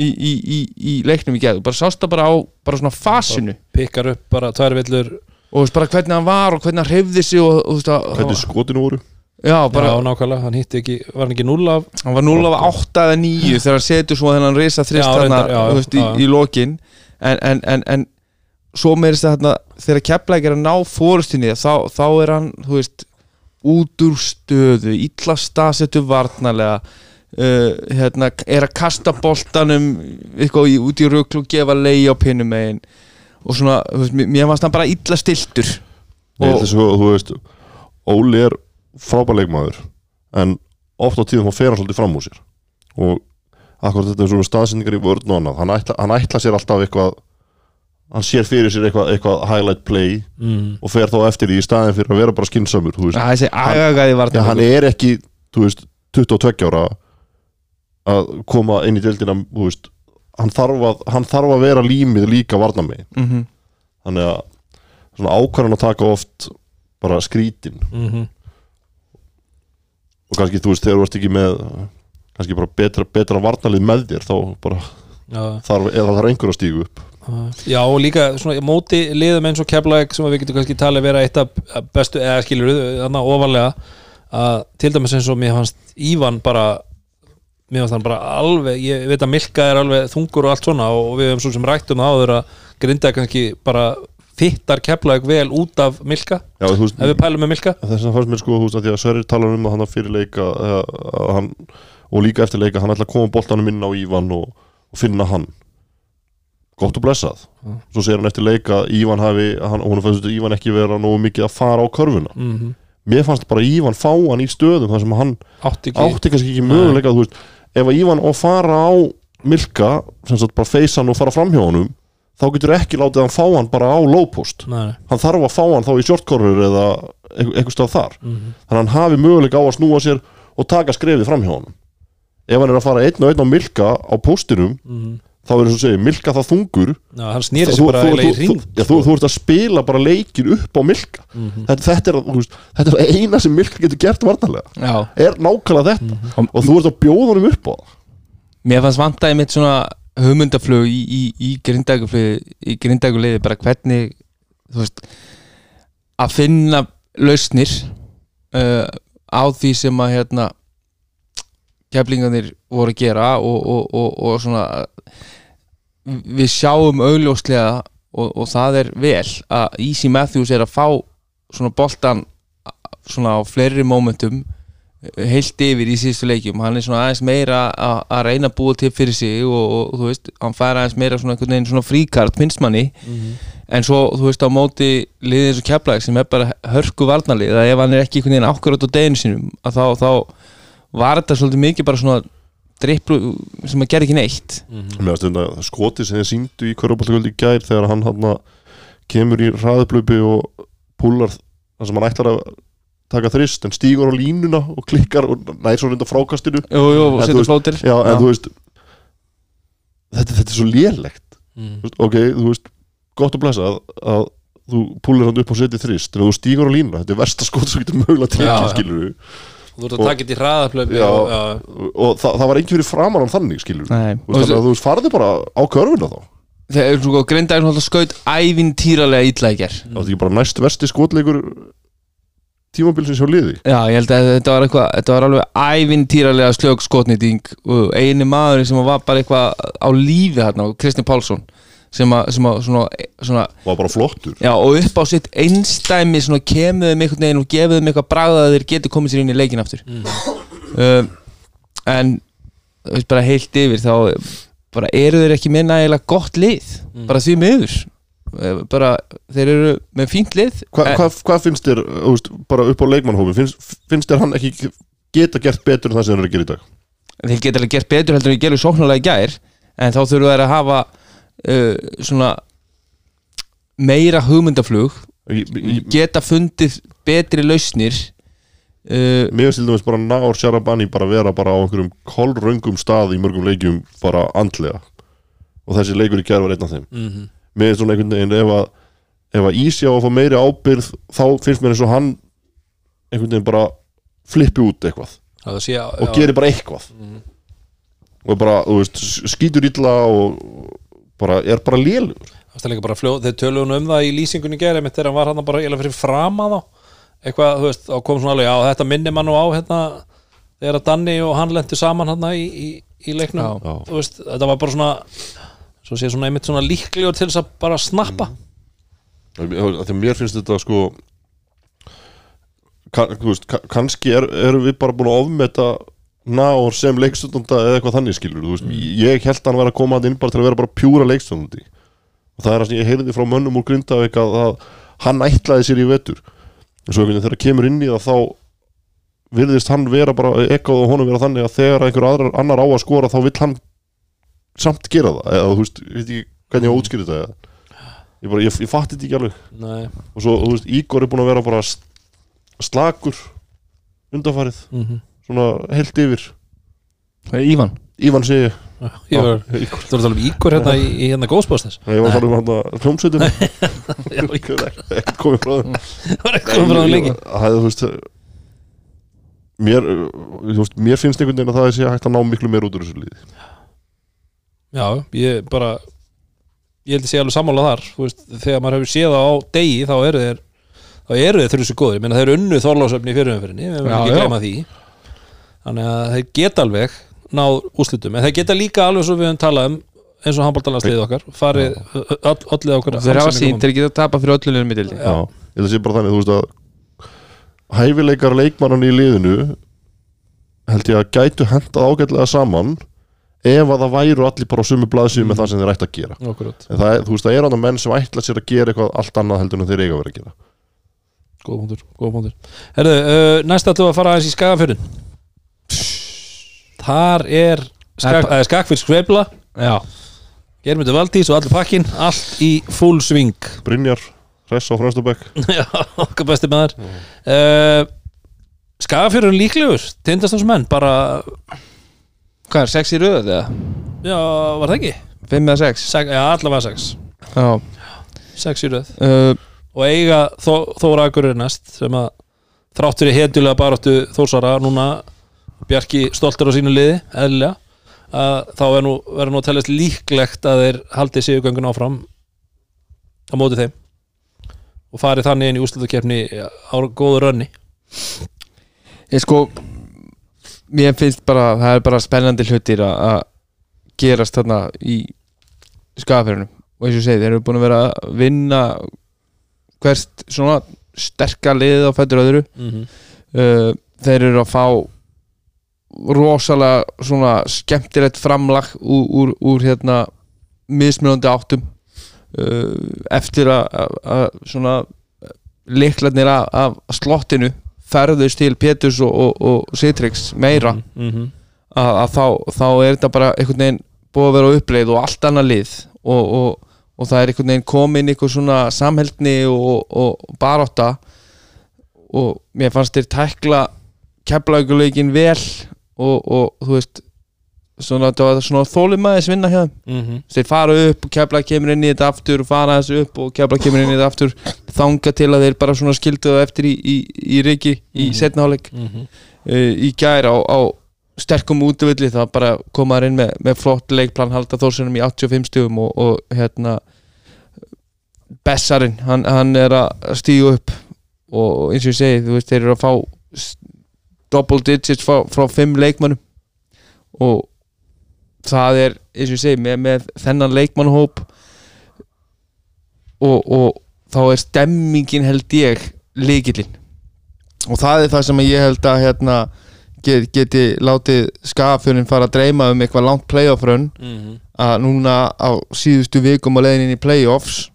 í, í, í, í leiknum í geðu bara sást það bara á bara svona fasinu. Pikkar upp bara tvær villur. Og þú veist bara hvernig hann var og hvernig hann hreyfði sig og, og að hvernig skotinu voru? Já, bara, já nákvæmlega, hann hitti ekki, var hann ekki núl af hann var 0 af 8 eða 9 þegar hann setur svo þennan risa þrist Já, þarna, reyndar, já, þú veist, í, já. í lokin. En, en, en, en svo meirist það þarna þegar Keflæk er að ná fórustinni þá, þá er hann, þú veist út úr stöðu, illa staðsettu varnarlega uh, hérna, er að kasta boltanum eitthvað í, út í rugl og gefa lei á pinnum megin. Og svona, þú veist, mér- fannst hann bara illa stiltur Ég held þess að þú veist Óli er frábær leikmaður en oft á tíðum þá fer hann svolítið fram úr sér. Og akkur þetta er svona staðsendingar í vörn og annað. Hann ætla, hann ætla sér alltaf eitthvað hann sér fyrir sér eitthvað, eitthvað highlight play mm. og fer þá eftir því í staðin fyrir að vera bara skinsamur Já, varnar hann er ekki þú veist, 22 ára að koma inn í deildina veist, hann, þarf að, hann þarf að vera límið líka varna mig mm -hmm. þannig að svona ákvarðan að taka oft bara skrítin. Mm og kannski þú veist þegar þú ert ekki með kannski bara betra, betra varnalið með þér þá bara já. þarf, eða þarf einhver að stígu upp. Já og líka svona móti liðum eins og Keflæk sem við getum kannski talið vera eitt af bestu eða skilur þannig ofalega að til dæmis eins og mér fannst Ívan bara mér fannst hann bara alveg ég veit að Milka er alveg þungur og allt svona og við höfum svo sem rætt um það áður að grinda kannski bara fittar Keflæk vel út af Milka. Já, veist, ef við pælum með Milka. þess að fannst mér sko veist að því að Sverrir talar um að hann fyrir leika að, að hann, og líka eftir leika hann ætla að koma boltanum inn á Ívan og, og finna hann. Gott og blessað. Svo segir hann eftir leika að Ívan hafi hann, hún fannst að Ívan ekki vera nógu mikið að fara á körfuna. Mm -hmm. mér fannst bara Ívan fá hann í stöðum þar sem hann átti ekki átti kannski ekki möguleika þú veist, ef að Ívan að fara á Milka, sem sagt bara feysa hann og fara fram hjá honum þá getur ekki látið hann fá hann bara á low post Nei, nei. hann þarf að fá hann þá í shortcorner eða einhver stað þar Mhm. þannig að hann hafi möguleika á að snúa sér og taka skrefið fram hjá honum ef hann er að fara einn og einn á Milka á postinum Mhm. Þá er eins og segja, Milka það þungur. Já, hann snýri sig bara eiginlega í ring já, þú, þú ert að spila bara leikir upp á Milka. Mhm. þetta, þetta, er, þú veist, þetta er eina sem Milka getur gert varnarlega. Já, er nákvæmlega þetta. Mhm. og þú ert að bjóða honum upp á það. Mér fannst vantaði mitt svona hugmyndaflug í, í, í grindægufliði í grindæguliði bara hvernig þú veist að finna lausnir uh, á því sem að hérna keflingarnir voru að gera og, og, og, og svona við sjáum augljóslega og, og það er vel að Easy Matthews er að fá svona boltan svona á fleiri momentum heilt yfir í síðustu leikjum. Hann er svona aðeins meira að reyna að búa til fyrir sig og, og, þú veist, hann fær aðeins meira svona, einhvern veginn svona fríkart finnst manni. En svo þú veist á móti liðið eins og keflæk sem er bara hörku varnalið að ef hann er ekki einhvern veginn akkurat á deginu sínum að þá, þá var þetta svolítið mikið bara svona dripplu sem að gera ekki neitt. Mér finnst þetta skoti sem þið síndu í Köruboltakvöld í gær þegar hann hann kemur í hraðuplöpi og púlar það sem hann ætlar að taka þrist en stígur á línuna og klikkar og nær svo reynda frákastinu Jú, jú, En þú setur veist- flótir Já, en þú veist þetta, þetta er svo lélegt. Mm. Þú veist, ok, þú veist, gott að blessa að, að þú púlir hann upp og setið þrist en þú stígur á línuna, þetta er versta skot sem getur mögulega tekið, skilur við Þú ert að Og- taka þetta í hraðaplöfi Já. og, já, og það, það var ekki fyrir framan hann þannig, skilur Þú þannig að þú veist, farði bara á körfuna þá. Þegar er svo grinda er svona skaut ævintýralega illa í ger Það var ekki bara næst versti skotleikur tímabilsins hjá liði? Já, ég held að þetta var eitthvað þetta var alveg ævintýralega slög skotnýting og eini maður sem var bara eitthvað á lífi hérna, Kristinn Pálsson sem að, sem að svona, svona var bara flottur. Já, og upp á sitt einstæmi svona kemuðum einhvern veginn og gefuðum eitthvað bragða að þeir geti komið sér inn í leikin aftur. Um, en þú veist bara heilt yfir þá bara eru þeir ekki með nægilega gott lið. Bara því miður. Eh, bara þeir eru með fínt lið Hva, hvað, hvað finnst þér, þú veist, bara upp á leikmannhófi finnst, finnst þér hann ekki geta gert betur en það sem hann er að gera í dag? Þeir geta alveg gert betur heldur en ég gerðu sóknarlega í gær en þá þurfa þeir að hafa uh, svona meira hugmyndaflug ég, ég, geta fundið betri lausnir uh, mér finnst til dæmis bara Náor Sjarabani bara vera bara á einhverjum kolröngum stað í mörgum leikjum bara andlega. Og þessi leikur í gerð var einn af þeim. Mhm. mér finnst svona einhvern veginn ef að ef að Ísi á að fá meiri ábyrð þá finnst mér eins og hann einhvern veginn bara flippi út eitthvað. Sé, og gerir bara eitthvað. Og bara, þú veist, skýtur illa og bara, er bara lélugur Það er líka bara fljóð, þeir töluðu um það í lýsingunni gera, mitt þegar hann var hann bara eiginlega fyrir frama þá. Eitthvað, þú veist, þá kom svona alveg, já, þetta minnir mann nú á hérna, þegar að Danni og hann lentu saman hérna í, í, í leiknum, Já. Já. þú veist, þetta var bara svona svo sé svona einmitt svona líklegur til þess að bara snappa. Þegar mér finnst þetta sko kann, þú veist, ka- kannski er, erum við bara búin að ofmeta Náor sem leikstundanda eða eitthvað þannig skilur veist, ég held að hann vera að koma að inn bara til að vera bara pjúra leikstundandi og það er það sem ég heyrði frá mönnum úr Grindavík að, að hann ætlaði sér í vetur. En svo þegar kemur inn í það þá virðist hann vera bara ekkað og honum vera þannig að þegar einhver aðrar, annar á að skora þá vill hann samt gera það. Eða þú veist, veit ekki hvernig ég á að útskýra þetta eða. ég, bara, ég, ég fatti þetta ekki alveg. Nei, og svo, þú veist, Ígor er búin að vera bara s- slakur undanfarið, mm svona heilt yfir. Ívan. Ívan segi ég. Ég var, Ígor þú ert að tala um íkur hérna í, í hérna Nei, ég var að tala um hann að hljómsveitin Já, íkur, ekkert komið frá þeim það var eitthvað frá hann leikin það hefði, þú veist mér, þú veist, mér finnst einhvern veginn að það sé hægt að ná miklu meir út úr þessu líði Já, ég bara ég held að sé alveg sammála þar veist, þegar maður hefur séð það á degi þá eru þeir þá eru þeir þrjusu góðir, ég meina þeir eru unnu þorlásöfni í fyrirumferinni, þannig að þeir geta alveg náð úrslitum, en þeir geta líka alveg svo við höfum talað um eins og handbóltalandsliðið okkar farið öllið okkur þeir hafa sínt, þeir geta tapað fyrir öllu dildi Já, ég held að sé bara þannig, þú veist að hæfileikar leikmannan í liðinu held ég að gætu hendað ágætlega saman ef að það væru allir bara á sumu blaðsíðu með það sem þeir ætti að gera. Akkurat, en það er, þú veist, það er annað menn sem ætla sér að gera eitthvað allt annað heldur en þeir eiga að vera að gera. Góð punktur, góð punktur. Herðu, uh, næst ætlum við að fara aðeins í skagafjörðin Þar er skak, uh, skakfyrst skveifla Já, Germundur Valdís og allir pakkin allt í full swing. Brynjar, Hress á Frönstabæk Já, okkar besti maður. Uh, Skagafjörður líklegur tindastánsmenn, bara hvað er, sex í röðu eða? já, var það ekki? Fimm eða sex? Sek, já, allavega sex. Já. Sex í röð. Uh, og eiga þó, Þóra Akureyri næst sem að þrátt fyrir hetjulega baráttu Þórsara núna Bjarki stoltur á sínu liði eðlilega. Að þá er nú, verður nú að teljast líklegt að þeir haldi sigurgöngun áfram á móti þeim. Og farið þannig inn í úrslutakefni á góðu rönni. Ég sko Mér finnst bara, það er bara spennandi hlutir að gerast þarna í skafafjörunum og eins og ég segi, þeir eru búin að vera að vinna hvert svona sterka liðið á fættur öðru. Mm -hmm. þeir eru að fá rosalega svona skemmtilegt framlag úr, úr, úr hérna mismunandi áttum uh, eftir að- svona liklarnir af, af slottinu ferðust til Péturs og, og, og Citrix meira mm -hmm. að, að þá, þá er þetta bara einhvern veginn búið að vera uppleið og allt annað lið og, og, og það er einhvern veginn komin einhver svona samheldni og, og barótta og mér fannst þér tækla keflauguleikin vel og, og þú veist svona, þetta var svona þólimaðis vinna þeim Mm -hmm. þeir fara upp og kefla kemur inn í þetta aftur og fara þessu upp og kefla kemur inn í þetta aftur þanga til að þeir bara svona skildu það eftir í, í, í riki í Mhm. setnaháleik Mm -hmm. uh, í gær á, á sterkum útvöldi það bara komaður inn með, með flott leikplan halda þórsunum í 85 stugum og, og hérna Bessarinn, hann, hann er að stígu upp og eins og ég segi, þú veist, þeir eru að fá double digits frá, frá fimm leikmannum og það er, eins og ég segi, með, með þennan leikmannhóp og, og þá er stemmingin held ég líkillinn og það er það sem ég held að hérna, get, geti látið skafjörnin fara að dreyma um eitthvað langt playoff run Mm -hmm. að núna á síðustu vikum á leiðin inn í playoffs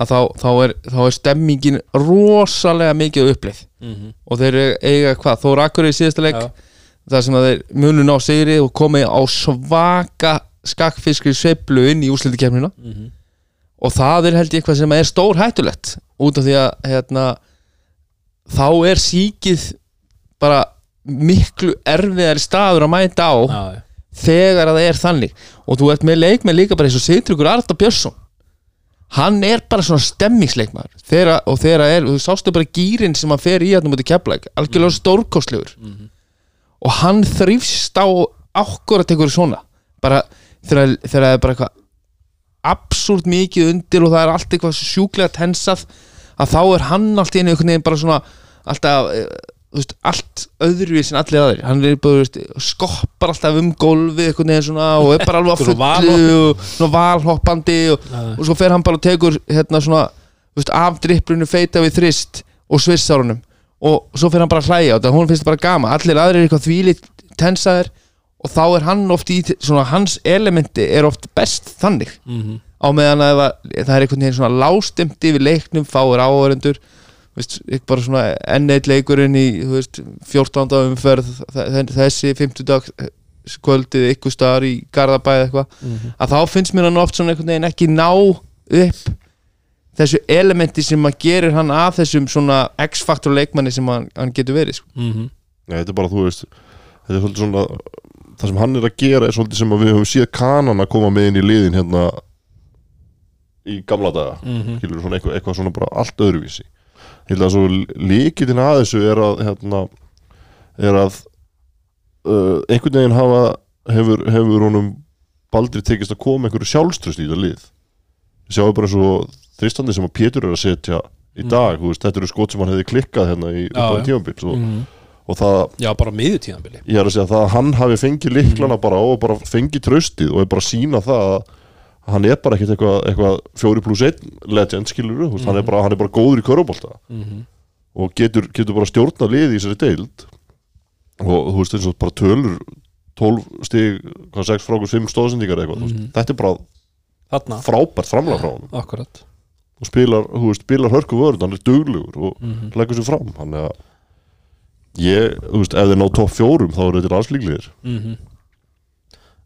að þá, þá, er, þá er stemmingin rosalega mikið uppleið Mm -hmm. og þeir eiga hvað, Þór Akkur í síðasta Já. þar sem að þeir munu ná sigri og komi á svaka skakkfiskri sveiflu inn í úslitikefnina Mm -hmm. og það er held ég eitthvað sem er stór hættulegt út af því að hérna, þá er síkið bara miklu erfiðari staður að mæta á Já, þegar að það er þannig og þú ert með leikmenn líka bara eins og Sigtryggur Arda Björnsson hann er bara svona stemmingsleikmaður. Þegar, og þegar er, þú sástu bara gýrin sem hann fer í hérna mútið keflæk algjörlega stórkostlegur. Og hann þrýfst á okkur að tekur svona. Bara þegar, það er bara eitthvað absúrt mikið undir og það er allt eitthvað sjúklega tensað að þá er hann allt í einu bara svona alltaf eh, veist, allt öðruvís en allir aðrir. Hann er bara, veist, skoppar alltaf um gólfið einhvern veginn svona og er bara alveg að fullu og svona valhoppandi og, og svo fer hann bara og tekur hérna svona, veist, af dripplunu feita við þrist og svissárunum og svo fer hann bara að hlæja og það hún finnst það bara gama allir aðrir er eitthvað þvílít tensaðir og þá er hann oft í svona hans elementi er oft best þannig. Mhm. á meðan að það er einhvern veginn svona lástimt yfir leiknum, fáir áhörendur veist, ekki bara svona enneitt leikurinn í veist, 14. umferð þessi 50 dag kvöldið ykkur staðar í Garðabæði eitthvað að þá finnst mér hann oft svona einhvern veginn ekki ná upp þessu elementi sem að gerir hann að þessum svona X-faktor leikmanni sem hann, hann getur verið sko. Mhm. Nei, þetta er bara, þú veist Þetta er svolítið svona Það sem hann er að gera er svolítið sem að við höfum séð kanan að koma með inn í liðin hérna í gamla daga Mhm. skilur svona eitthvað, eitthvað svona bara allt öðruvísi ég held að svo líkitin að þessu er að hérna, er að uh, einhvern veginn hafa hefur, hefur honum baldri tekist að koma einhverju sjálfströst í þetta lið sjáum bara svo þristandi sem að Pétur er að setja í dag, þú veist, þetta eru skot sem hann hefði klikkað hérna í upphæði já. tímabils og, Mhm. og það Já, bara miður tíðanbili ég er að segja það að hann hafi fengið liklana bara og bara fengið tröstið og er bara að sína það að hann er bara ekkert eitthvað, eitthvað fjóri pluss einn legend skilur mm hann, er bara, hann er bara góður í körubólta Mhm. og getur, getur bara stjórna liði í þessari deild. Og þú veist eins og bara tölur 12 stig, hvað 6 frákus 5 stóðsendingar eitthvað, mm Mhm. þetta er bara Þarna, frábært framlega frá hann akkurat. Og spilar, þú veist, spilar hörku vörð hann er duglegur og Mhm. leggur sér fram. Hann er að ég, þú veist, ef þeir ná topp fjórum þá eru þetta landslíklir Mhm.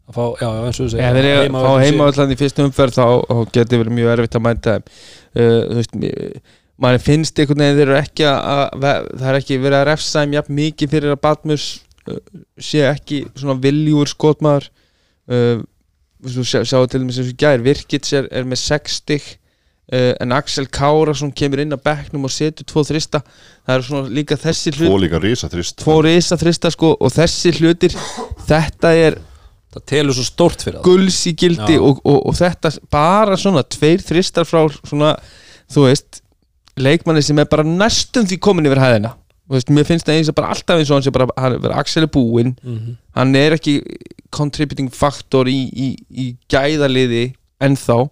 Að fá, já, eins og þú segir Ef þeir eru að fá Heimavöllur heima allan í fyrstu umferð þá, þá getur verið mjög erfitt að mænta þeim. Uh, þú veist mann finnst einhvern veginn þeir eru ekki að, að það er ekki verið að refsa þeim jafn mikið fyrir að Batmus uh, sé ekki svona viljúur skotmaður. Uh, þú sjá, sjáu til dæmis eins og í gær Virkits er, er með 60 uh, en Axel Kárasson kemur inn á bekknum og setur tvo þrista. Það eru svona líka þessi hlut tvo líka risa þrist tvo risa þrista sko og þessi hlutir þetta er Það telur svo stórt fyrir það gulls í gildi og, og, og þetta bara svona tveir þristar frá svona, þú veist leikmanni sem er bara næstum því komin yfir hæðina. Veist, mér finnst það eins og bara alltaf eins og hann sé bara, hann er bara Axel er búinn. Mhm. hann er ekki contributing faktor í, í, í gæðaliði ennþá.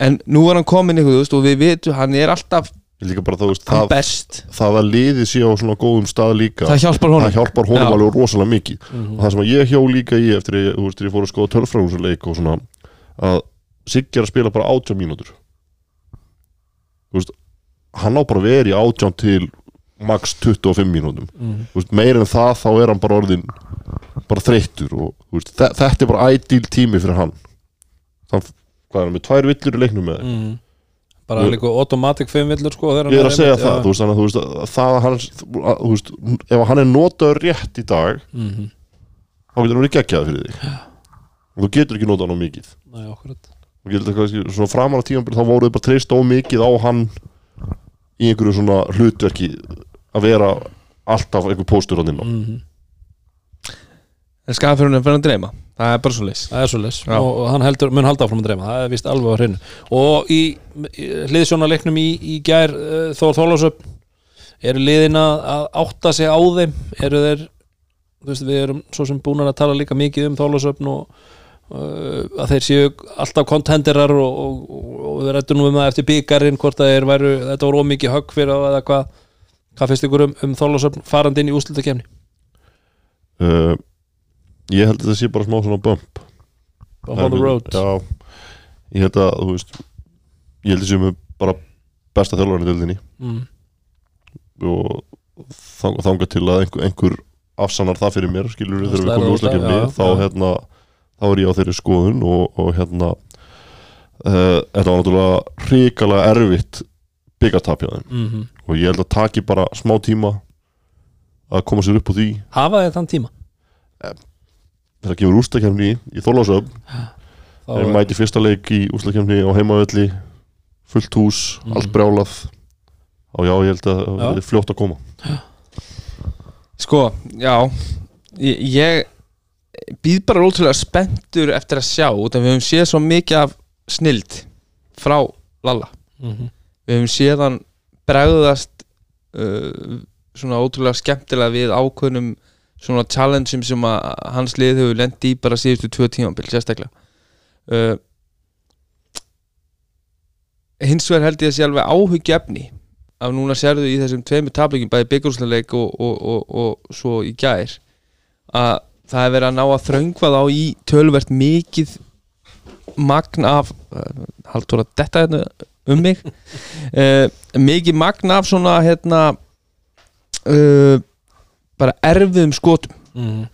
En nú er hann komin ykkur, þú veist, og við vitum hann er alltaf líka bara þú veist það, það að liðið sé á svona góðum stað líka það hjálpar honum það hjálpar honum Já. alveg rosalega mikið Mhm. og það sem að ég hjó líka í eftir ég, þú veist, ég fór að skoða tölfræðum leik og svona að Siggi að spila bara 18 mínútur þú veist hann á bara verið í 18 til max 25 mínútum Mhm. þú veist, meir en það þá er hann bara orðin bara þreyttur og veist, þe- þetta er bara ideal tími fyrir hann þannig hvað er hann með tvær villur í leiknum með mm. Bara Ég- líka automatic 5 villur sko ég er að segja einmitt- það, já. þú veist, þannig að þú veist að það að hann, að, þú veist, ef hann er notaður rétt í dag Mhm. þá getur hann verið geggjað fyrir þig og þú getur ekki notað hann á mikið Nei, og getur kannski svona framan á tímanbyrð þá voruð bara treyst á mikið á hann í einhverju svona hlutverki að vera alltaf einhver póstur á þinn mm. En skafurinn er fyrir að dreyma. Það er bara svo leys það er svo leys og og hann heldur, mun halda áfram að dreyma. Það er vist alveg á hreinu. Og í, í hliðsjónarleiknum í, í gær uh, Þór Þólasöp eru liðin að að átta sig á þeim? Eru þeir veist, við erum svo sem búin að tala líka mikið um Þólasöpn og uh, að þeir séu alltaf kontenderar og, og, og, við rættum nú um það eftir byggarinn hvort að þeir væru, þetta voru ómikið högg fyrir eða hvað. Hvað finnst ykkur um, um Þólasöpn farandi inn í úslutakefni uh, ég held að þetta sé bara smá svona bump. On the road. já, ég held að þú veist ég held að sé með bara besta þjálfarinn í dildinni mm. og þang, þanga til að einhver, einhver afsannar það fyrir mér skilur þegar við komum það úslakefni já, þá já. hérna þá er ég á þeirri skoðun og, og hérna uh, þetta var náttúrulega hrikalega erfitt þeim. Mm og ég held að taki bara smá tíma að koma sér upp á því. Hafa þeir þann tíma þegar kemur úslakefni í Þorlásöf Þá þeir er- mæti fyrsta leik í úslakefni á heimavelli fullt hús, Mhm. allt brjálað og já, ég held að það verði fljótt að koma Sko, já Ég, ég býð bara ótrúlega spenntur eftir að sjá út af við höfum séð svo mikið af snild frá Lalla Mhm. við höfum séð hann bregðast uh, svona ótrúlega skemmtilega við ákveðnum svona challengeum sem hans lið hefur lendi í bara síðustu tvö tímabil sérstaklega. Uh, hins vegar held ég að sé alveg áhuggjefni af núna sérðu í þessum tveimur tablingum bæði byggjúrsleik og, og, og, og svo í gær að það er verið að ná að þröngva þá í tölvert mikið magn af uh, haldur að detta hérna um mig uh, mikið magn af svona hérna uh, bara erfiðum skotum. Mhm.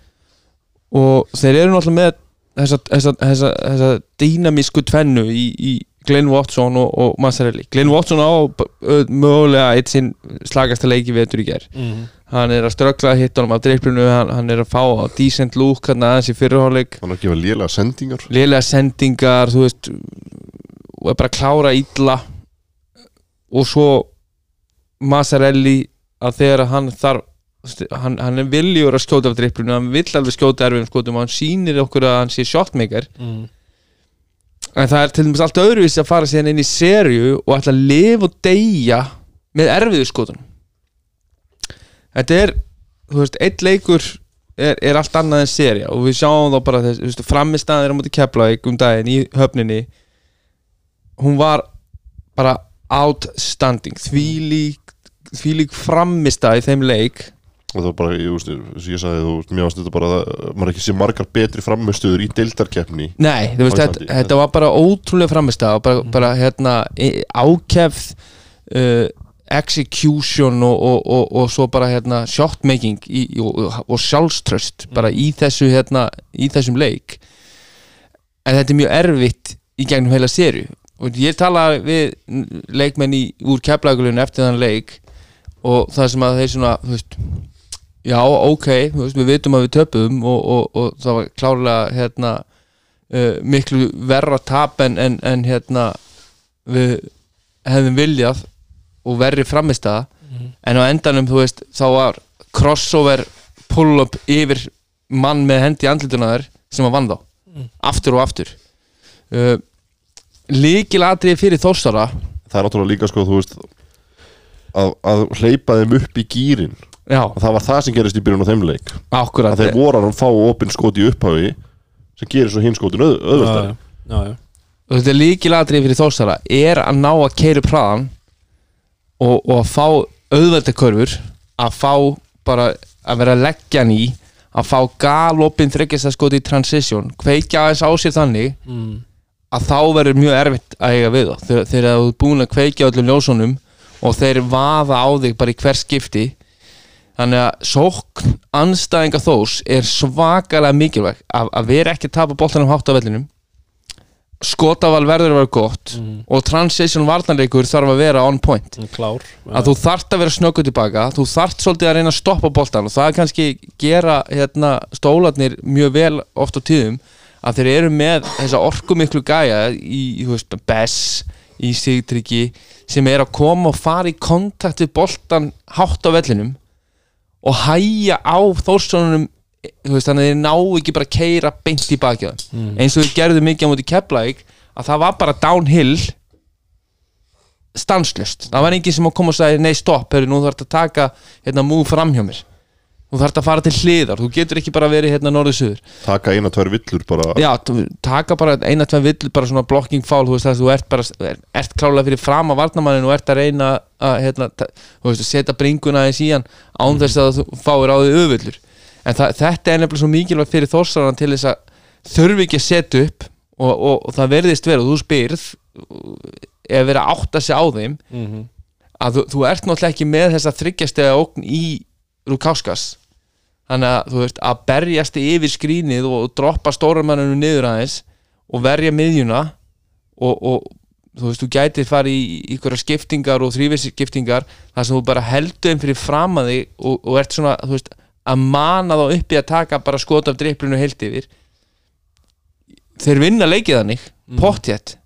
og þeir eru náttúrulega með þessa, þessa, þessa, þessa dýnamísku tvennu í, í Glenn Watson og, og Massarelli Glenn Watson á mögulega eitt sinn slagasta leiki vetur í ger Mhm. hann er að ströggla að hitta honum af dreiflunu hann, hann er að fá á decent look hann aðeins í fyrirháleik hann er að gefa lélega sendingar. Lélega sendingar þú veist og er bara að klára illa. Og svo Massarelli að þegar hann þarf hann, hann er viljur að skjóta af driplunum hann vill alveg skjóta erfiðum skotum og hann sýnir okkur að hann sé shotmaker Mhm. en það er til dæmis allt öðruvísi að fara síðan inn í serju og ætla að lifa og deyja með erfiðu skotum þetta er þú veist, eitt leikur er, er allt annað en serja og við sjáum þá bara þess, framistæðir á móti Keflavík um daginn í höfninni. Hún var bara outstanding þvílík þvílík framistæð í þeim leik það var bara, ég veist, og ég sagði þú veist, mér varst þetta bara, að maður ekki sé margar betri frammestuður í deildarkeppni Nei, þú veist, þetta, þetta var bara ótrúlega framistæð bara, bara hérna ákefð uh, execution og, og, og, og svo bara hérna shotmaking í, í, og, og sjálfströst bara í þessu hérna í þessum leik. En þetta er mjög erfitt í gegnum heila serju og ég tala við leikmenn í, úr keflagulun eftir þann leik og það sem að þeir svona þú veist, já ok þú veist, við vitum að við töpum og, og, og það var klárlega hérna uh, miklu verra tap en, en, en hérna við hefðum viljað og verri framistæða en á endanum þú veist þá var crossover pull-up yfir mann með hendi andlituna þær sem að vann þá. Aftur og aftur. Uh, líkilatriði fyrir þórsara það er náttúrulega líka sko, þú veist að, að hleypa þeim upp í gýrin já, og það var það sem gerist í byrjun á þeim leik. Akkurat að þeir voru að fá opinn skot í upphafi sem gerir svo hinn skotin auð, auðvöldari já, já, og þetta er líkilatriði fyrir þórsara er að ná að keira praðan og, og að fá auðveldakörfur að fá bara að vera að leggja hann í að fá galopin þryggjast skoti í transition kveikja aðeins á sér þannig Mm. að þá verður mjög erfitt að eiga við þá. Þegar, þú ert búin að kveikja á öllum ljósunum og þeir vaða á þig bara í hver skipti þannig að sókn anstæðinga þós er svakalega mikilvæg. Að, að vera ekki að tapa boltanum hátt á vellinum skotaval verður að vera gott og transition varnarleikur þarf að vera on point. Klár að þú þart að vera snöggu tilbaka þú þart svolítið að reyna að stoppa boltan og það er kannski gera hérna, stólarnir mjög vel oft á tíðum að þeir eru með þessa orku miklu gæja í, veist, Bess í Sigtryggi sem er að koma og fara í kontakt við boltan hátt á vellinum og hæja á veist, þannig að þeir ná ekki bara að keira beint í bakið á þeim. eins og við gerðum mikið á móti Keflæk að það var bara downhill stanslust það var enginn sem að koma og sagði nei stopp, heru, nú þarf að taka hérna move fram hjá mér þú þarf að fara til hliðar, þú getur ekki bara verið hérna norður-suður. Taka eina, tvær villur bara. Já, taka bara eina, tveim vill bara svona blocking foul, þú veist það, þú ert bara er- ert klálega fyrir fram að varnamannin og ert að reyna að hérna, þú veist, setja bringuna í síðan án þess að þú fáir á því öðvillur en það, þetta er nefnilega svo mikilvægt fyrir þórsarana til þess að þurfi ekki að setja upp og, og, og það verðist vera og þú spyrð ef verið að átta sig á þeim að þú, þú ert náttúrulega ekki með þessa þryggjastega ógn í Rukáskas. Þannig að þú veist að berjast yfir skrínið og droppa stóramanninu niður aðeins og verja miðjuna og, og þú veist, þú gætir farið í ykkur skiptingar og þrývissi skiptingar þar sem þú bara heldur þeim fyrir fram að þig og, og ert svona, þú veist, að mana þá uppi að taka bara skot af dripplinu heilt yfir. Þeir vinna leikið þannig, mm. pottjett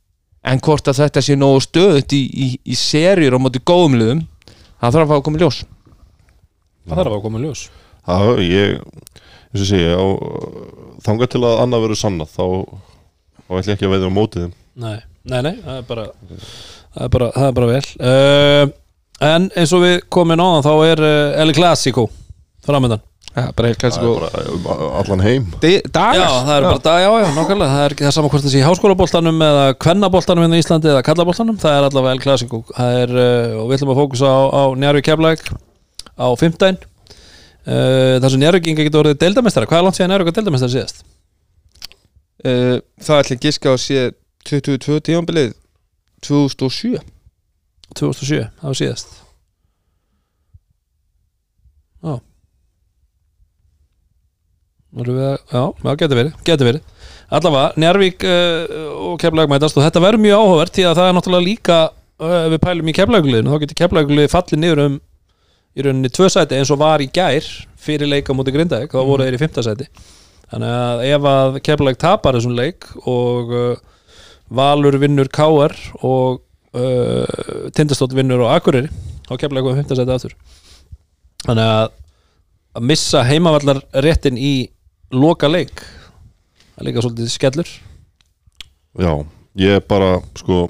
en hvort að þetta sé nógu stöðut í, í, í serjur á móti góðum liðum það þarf að fá að koma í ljós það þarf að koma í ljós. Já, ég, eins og segja á, þangað til að annað verður sannað þá, þá ætla ég ekki að veiða á mótið þeim. Nei, nei, nei, það er bara það er bara, það er bara vel. Uh, en eins og við komum náðan þá er uh, El Clasico framöndan ja, bara Það er bara allan heim. Dagar? Já, það er bara dag, já, já, nákvæmlega. Það er ekki það saman hvort það sé í háskólaboltanum eða kvennaboltanum hérna í Íslandi eða kallaboltanum. Það er allavega El Clasico. Það er, uh, og við ætlum að fókusa á, á Njárvík Keflæk á fimmtæn uh, þar sem Njárvíkinga getur orðið deildamestara hvað er langt síðan Njárvík að deildamestara síðast? uh, það ætla að giska á sé 22 tímanbilið 2007 2007, það var síðast. Já að, já, já, getur verið, getur verið. Allavega, Njarvík uh, og Keflæk mætast og þetta verður mjög áhugavert því að það er náttúrulega líka við pælum í Keflækuliðinu, þá getur Keflækuliði fallið niður um í rauninni tvö sæti eins og var í gær fyrir leika mútið Grindavík, þá voru þeir í fymta sæti. Þannig að ef að Keflæk tapar þessum leik og uh, Valur vinnur Káar og uh, Tindastótt vinnur og Akureyri á Keflæk og fymta sæti aftur. Þannig að að missa heimavallar réttin í loka leik það er líka svolítið skellur. Já, ég er bara sko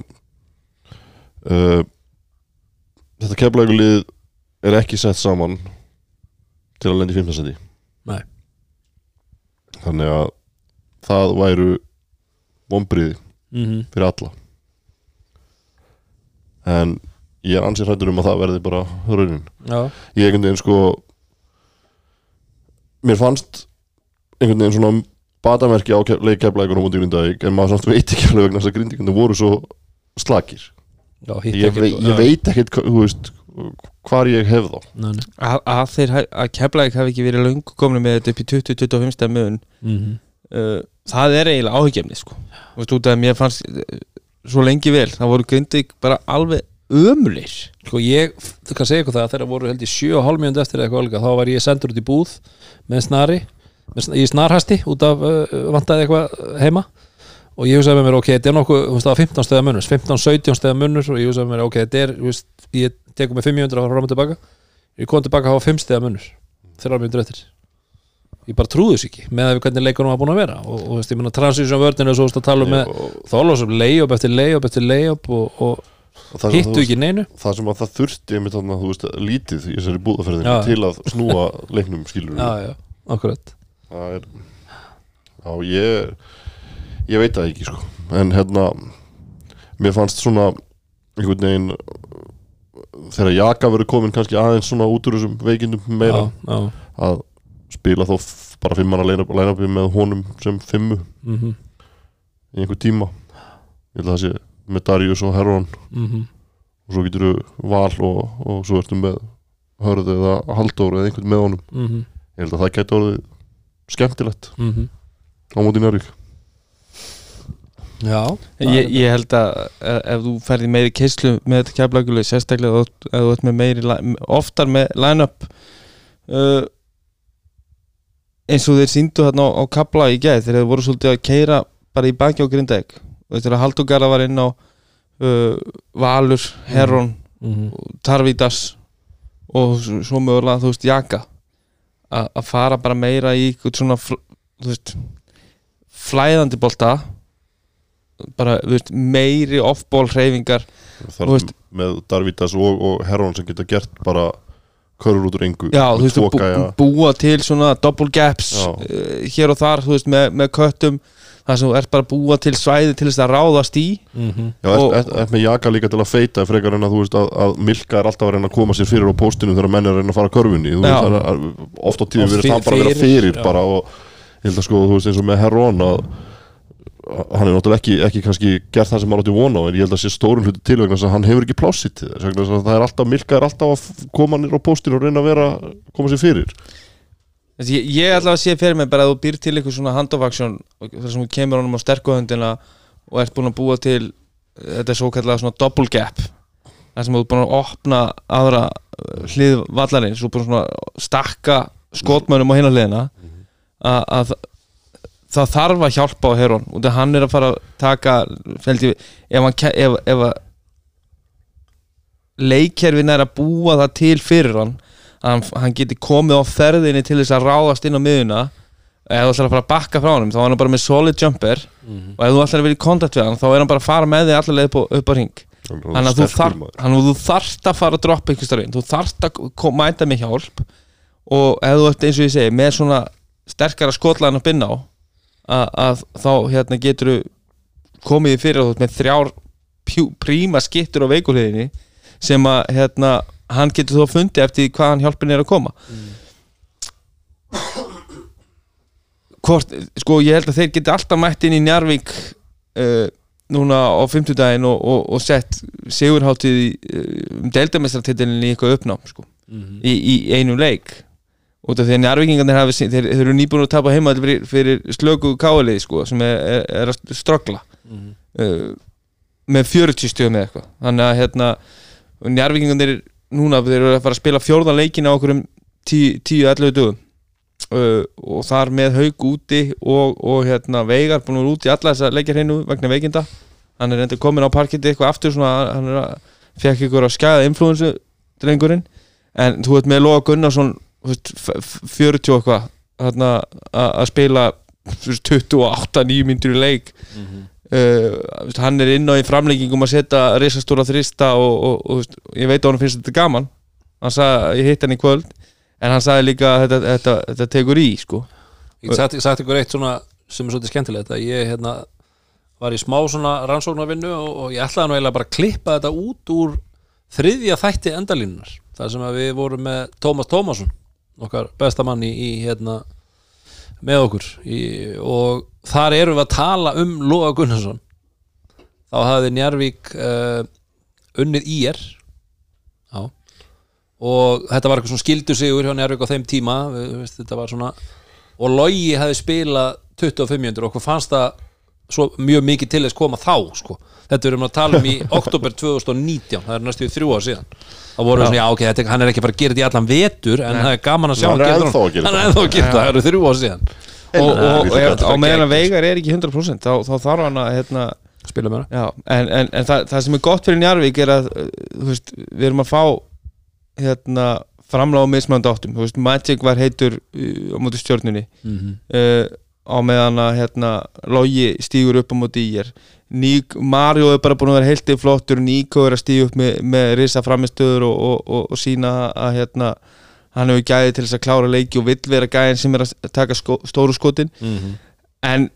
uh, þetta keflægulið er ekki sett saman til að lenda í fimmtarsæti Nei. þannig að það væru vombriði mm -hmm. fyrir alla. En ég er ansið hrættur um að það verði bara raunin. Já, ég einhvern veginn sko mér fannst einhvern veginn svona batamerki á ke- leik keflægur á móti grindavík en maður samt veit ekki alveg vegna þess að grindíkundu voru svo slakir. Já ég, ekki vei, ég veit ekkert hva- þú veist, hvar ég hef þá Nei, nei. að, að þeir að Keflæk hafi ekki verið löngu komin með þetta upp í 20-25 stæð mun Mhm. uh, það er eiginlega áhyggjefni sko. Þú veist út af að mér fannst uh, svo lengi vel, það voru Grindavík bara alveg ömulir Sko ég, þú kann segja ykkur það að þegar voru held í 7,5 mjöndu eftir eitthvað alveg þá var ég sendur út í búð með snari með, í snarhasti út af uh, vantaði eitthvað heima og ég hugsaði með mér, ok, þetta er nokkuð þú veist, það var 15 steða munur, 15-17 steða munur og ég hugsaði með mér, ok, þetta er, þú veist, ég tekum með 500 að fara fram og tilbaka. Ég kom tilbaka að hafa 5 steða munur þeirra mjöndur eftir. Ég bara trúðu þess ekki með að við hvernig leikunum var búin að vera. Og, og þú veist, ég meina transition vörninu og svo að tala um með og, þólasum layup eftir layup eftir layup og, og og hittu ekki neinu. það sem að það þurfti einmitt þarna, þú veist, lítið í þessari búðaferðinu til að snúa leiknum skilur já, já, akkurat. Það er já, ég ég veit það ekki sko. En hérna mér fannst svona einhvern veginn þegar Jaka verið komin kannski aðeins svona út úr þessum veikindum meira já, já. að spila f- bara fimm manna line-up- line-upi með honum sem fimmu Mm í einhver tíma ég held að það sé með Darius og Herron mm og svo getur þú val og, og svo ertu með hörð eða halldór eða einhvern með honum -hmm. ég held að það gæti orðið skemmtilegt Mhm. á móti Njárvík Já. Ég, ég held að ef, þú ferði meiri keislu með þetta keflaguleg sérstaklega ef þú- ert með meiri oftar með line-up uh, eins og þeir síndu þarna á, á kabla í gæð þegar þeir voru svolítið að keira bara í baki á grindæk og þegar Haldugara var inn á uh, Valur, Herron mm Tarvítas og s- svo mögulega þú veist Jaka. Að fara bara meira í svona veist flæðandi bolta bara þú veist, meiri off-ball hreyfingar veist- með Darvítas og, og Herron sem geta gert bara körur út úr engu já, þú veist, bú, búa til svona double gaps uh, hér og þar, þú veist, með, með köttum þar sem þú ert bara að búa til svæði til þess að ráðast í -hmm. Já, ert, ert, ert með jaka líka til að feita frekar en að þú veist að, að Milka er alltaf að reyna að koma sér fyrir á póstinu þegar menn er að reyna að fara að körfunni þú Já. veist, það er, að- oft á tíðum Oft verið það bara að vera fyrir, fyrir já. bara og ég held að sko, þú veist, eins og með Herron að að hann er náttúrulega ekki, ekki kannski gert það sem maður átti vona á en ég held að sé stórun hluti til vegna þess að hann hefur ekki plássitt til þess vegna að það er alltaf, Milka er alltaf að koma nýr á póstinu og reyna að vera koma sér fyrir. Þessi, ég, ég ætla að sé fyrir mig bara að þú býr til eitthvað svona hand of action þar sem þú kemur honum á sterkuhöndina og ert búin að búa til eh, þetta er svo kallega svona double gap þar sem þú ert búin að opna aðra eh, hlið vallarins og búin svona að stakka skotmönum á hinna hliðina að, að það þarf að hjálpa á Heron. Og þegar hann er að fara að taka held ég, ef, hann, ef, ef að leikkerfin er að búa það til fyrir hann að hann, hann geti komið á ferðinni til þess að ráðast inn á miðuna eða þú ætlar að fara að bakka frá honum þá er hann bara með solid jumper og ef þú ætlar að í kontakt við hann þá er hann bara að fara með þig allar leið upp, á- upp á ring þannig að þú, þar, hann, þú þarft að fara að droppa einhvers staðar inn. Þú þarft að mæta með hjálp og ef þú ert eins og ég segi með svona sterkara skotlaðan að binna á að, að þá hérna getur komið í fyrir með þrjár príma skittur á veikuleginni sem að hérna hann getur þó fundið eftir því hvaðan hjálpin er að koma. Hvort, sko ég held að þeir geti alltaf mætt inn í Njarvík uh, núna á 50 daginn og, og, og sett sigurháttið uh, um deildamestratitlinni í eitthvað uppnám sko, í, í einum leik út af því að Njarvíkingarnir hafi, þeir, þeir eru nýbúin að tapa heima fyrir, fyrir slöku káalið sko, sem er, er, er að ströggla uh, með 40 stöðum eða eitthvað. Þannig að hérna Njarvíkingarnir núna þeir eru að fara að spila fjórðan leikin á okkur um 10-11 dögum. Uh, og þar með haug úti og, og hérna Veigar búin að vera úti alla þess að leikja hreinu vegna veikinda. Hann er endur komin á parketti eitthvað aftur svona, hann er að fekk ykkur að skæða influensu drengurinn. En þú veit með Lóa Gunnarsson þú veist, f- f- 40 og eitthvað þarna að spila þú veist, 28-9 myndir í leik. Uh, veist, hann er inn á í framleggingum að setja risastóra þrista og, og, og, veist, ég veit að hann finnst þetta gaman. Hann sagði, ég hitt hann í kvöld en hann sagði líka að þetta, þetta, þetta tekur í sko. Ég sagt ykkur eitt svona sem er svolítið skemmtilegt að ég hérna, var í smá svona rannsóknarvinnu og, og ég ætlaði nú eiginlega bara að klippa þetta út úr þriðja þætti endalínunar þar sem við vorum með Tómas Tómasson okkar bestamann í, hérna, með okkur í, og þar erum við að tala um Lóa Gunnarsson. Þá hafði Njarvík uh, unnið í er já. Og þetta var eitthvað svona skildu sigur hjá Njárvík á þeim tíma við, veist, þetta var svona og Logi hefði spilað 25 mjöndur og okkur fannst það svo mjög mikið til þess koma þá sko. þetta erum við að tala um í oktober 2019 það er næstu í þrjú ár síðan. Þá voru við svona, já ok, þetta, hann er ekki bara að gera þetta í allan vetur en það er gaman að sjá Hann er ennþá að gera hann er það. ennþá að gera það, það eru þrjú ár síðan. Og, og, og, Þetta og er meðan að. Veigar er ekki 100% þá, þá þarf hann að hérna, spila með já, en, en, en það, það sem er gott fyrir Njarvík er að uh, veist, við erum að fá hérna, framláð á mismönda áttum. Þú veist, Magic var heitur uh, á móti stjórnunni það uh, á meðan að hérna, Logi stígur upp á móti í er. Ník, Mario er bara búin að vera heiltið flottur Níko er að stíga upp með, með risa framistöður og, og, og, og sína að hérna, hann hefur gæði til þess að klára leiki og vill vera gæðin sem er að taka sko, stóru skotin. En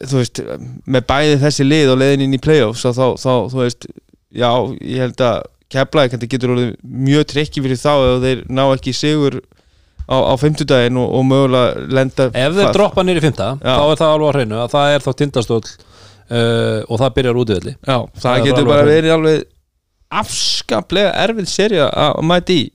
þú veist, með bæði þessi lið og leiðin inn í playoffs þá, þá, þú veist, já, ég held að keflaði kannski getur orðið mjög trikki fyrir þá ef þeir ná ekki sigur á, á fimmtudaginn og, og mögulega lenda ef þeir droppa nýri fymta þá er það alveg á hreinu að það er þá tindastóll uh, og það byrjar útivelli Já, það, Það getur bara verið alveg afskaplega erfið serja að mæti í.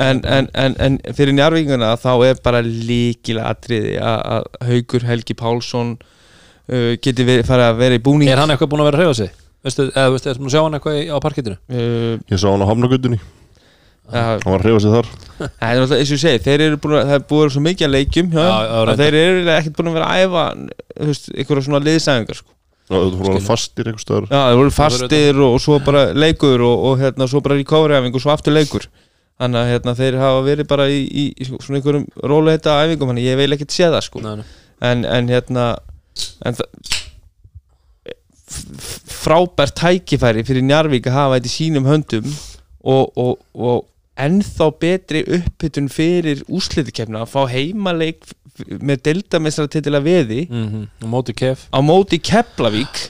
En, en, en, en fyrir njárvíkuna þá er bara líkilega atriði að að Haugur Helgi Pálsson uh, geti verið, farið að vera í búning. Er hann eitthvað búin að vera að hreyfa sig? Veistu, eða veistu, ertu búin að sjá hann eitthvað í- á parkettinu? uh, Ég sá hann á Hamnagöndunni, ja, hann var að hreyfa sig þar Það er náttúrulega, eins og ég segi, þeir eru búin að, það er búin að vera svo mikið að leikjum hjá, Já, já, að reyndar. þeir eru ekkert búin að vera að æfa þú veist, einhverja svona liðsæðingar sko. Já, Þú fór alveg fastir einhvers staðar Já, þeir voru fastir og, og svo bara leikur og, og hérna, svo bara recovery-æfing og svo aftur leikur þannig að hérna, þeir hafa verið bara í, í, í svona einhverjum róleita æfingum þannig að ég vil ekkert sé það sko. Nei, nei. en, en hérna en það f- f- frábært tækifæri fyrir Njarvík að hafa þetta í sínum höndum og, og, og ennþá betri upphittun fyrir úslitikefna að fá heimaleik með deildamestara til að veði Mhm, og móti kef. á móti Keflavík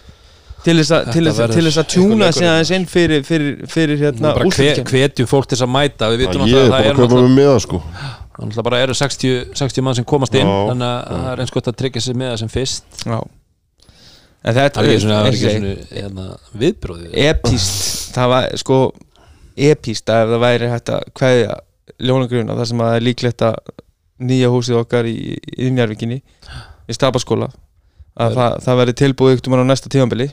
til þess að- Þetta til þess að- verður til þess að einhver tjúna sig aðeins inn fyrir, fyrir, fyrir hérna bara hve, úslitikefna hvetjum fólk til þess að mæta við vitum Ég náttúrulega er að bara það að er kaupa náttúrulega mig með það sko náttúrulega bara eru 60, 60 mann sem komast inn Já, þannig að það er eins gott að tryggja sig með það sem fyrst. Já. en þetta það er ekki svona, það ég hérna, viðbróði epíst það var sko epíst að ef það væri hægt að kveðja ljónagruna þar sem að það er líklegt að nýja húsið okkar í innjárvíkinni í stapaskóla að það, það verði tilbúið ykkur á næsta tíðanbili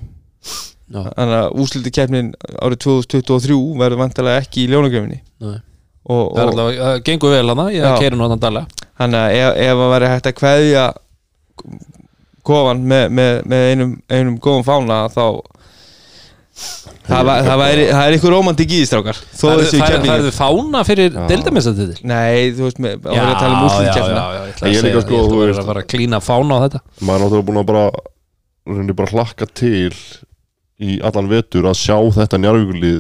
Já, þannig að úsliti keppnin árið 2023 verður vantilega ekki í ljónagrunni nei. og, það og alltaf, það gengur vel hana ég keirir nú þannig dala þannig að ef, ef að væri hægt að kveðja kofan með, með, með einum, einum góðum fána þá það, var, það, væri, það er ykkur romantik í þó það er það fána fyrir Já. deildamestatitil Nei, þú veist, með, tala um úrslitkefna já, já, ég ætla Ég að segja líka, það, sko, ég ætla þú að vera veist- að fara að klína fána á þetta. Maður er náttúrulega búin að bara reyndi bara hlakka til í allan vetur að sjá þetta njárvíkulið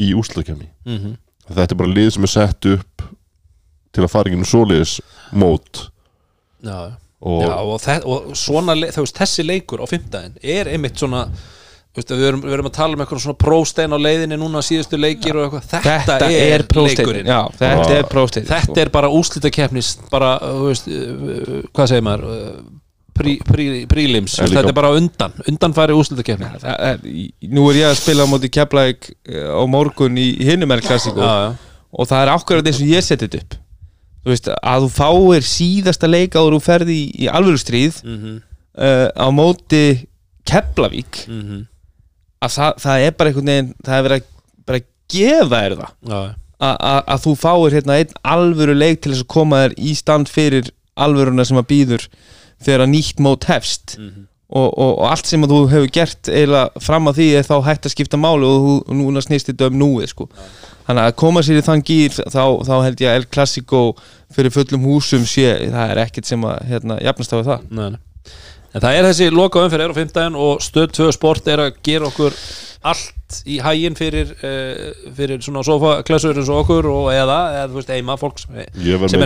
í úslakefni Mhm. Þetta er bara lið sem er sett upp til að fara ekki um svoleiðis mót. Já, og Já, og, þe og svona, le- þú veist, þessi leikur á fimmtæðin er einmitt svona þú veist, við, erum, við erum að tala um eitthvað svona próstein á leiðinni núna síðustu leikir og eitthvað. Þetta, Þetta er, er prósteinn leikurinn. Já, þetta er þetta er bara úslitakeppnis bara, þú veist, uh, hvað segir maður uh, prí, prí, prílims þetta er bara undan, undanfæri er, Nú er ég að spila á móti Keflæk á morgun í hinnum er klassíku já, já, og það er akkurat eins og ég seti þetta upp. Þú veist, að þú fáir síðasta leik áður þú ferði í, í alvöru stríð mhm, uh, á móti Keflavík mhm, að það, það er bara einhvern veginn það er verið að bara gefa þér það já, að, að, að þú fáir hérna einn alvöru leik til þess að koma þér í stand fyrir alvöruna sem að býður þegar að nýtt mót hefst mhm. og, og, og allt sem að þú hefur gert eiginlega fram að því er þá hægt að skipta máli og, þú, núna snýst þetta um núið sko. þannig að koma sér í þann gýr þá, þá held ég að El Clasico fyrir fullum húsum sé, það er ekkert sem að hérna, jafnast á það Nei, nei. En það er þessi loka umferð er á fimmtæðin og stöð 2 sport er að gera okkur allt í hæginn fyrir, uh, fyrir svona sofaklessur eins og okkur og eða, eða þú veist, heima fólk sem,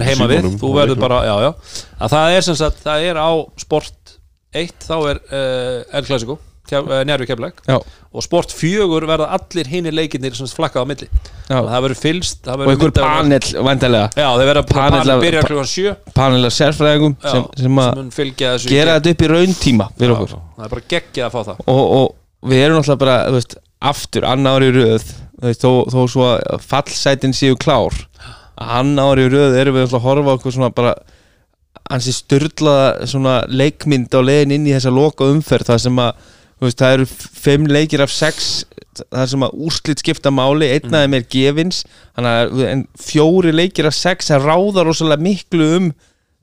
er heima við, þú verður bara, já, já. Að það er sem sagt, það er á sport 1 þá er uh, El Clasico njárvi keflæk Já. og sport 4 verða allir hinni leikirnir sem flakkað á milli. Það verður fylst það og verður einhver panel vandarlega, Já, þeir verða Panel af- byrja klukkan 7 panel af sérfræðingum sem, sem að í gera þetta upp í rauntíma fyrir Já, okkur. það er bara geggjað að fá það. Og, og við erum náttúrulega bara veist, aftur, annar ári í röð veist, þó, þó svo að fallsætin séu klár annar ári í röð erum við náttúrulega að horfa okkur svona bara hansi styrlaða svona leikmynd á leiðin inn í þessa loka umferð það sem að veist, það eru fimm leikir af sex það sem að úrslit skipta máli. Einn af þeim er gefins að fjóri leikir af sex það ráða rosalega miklu um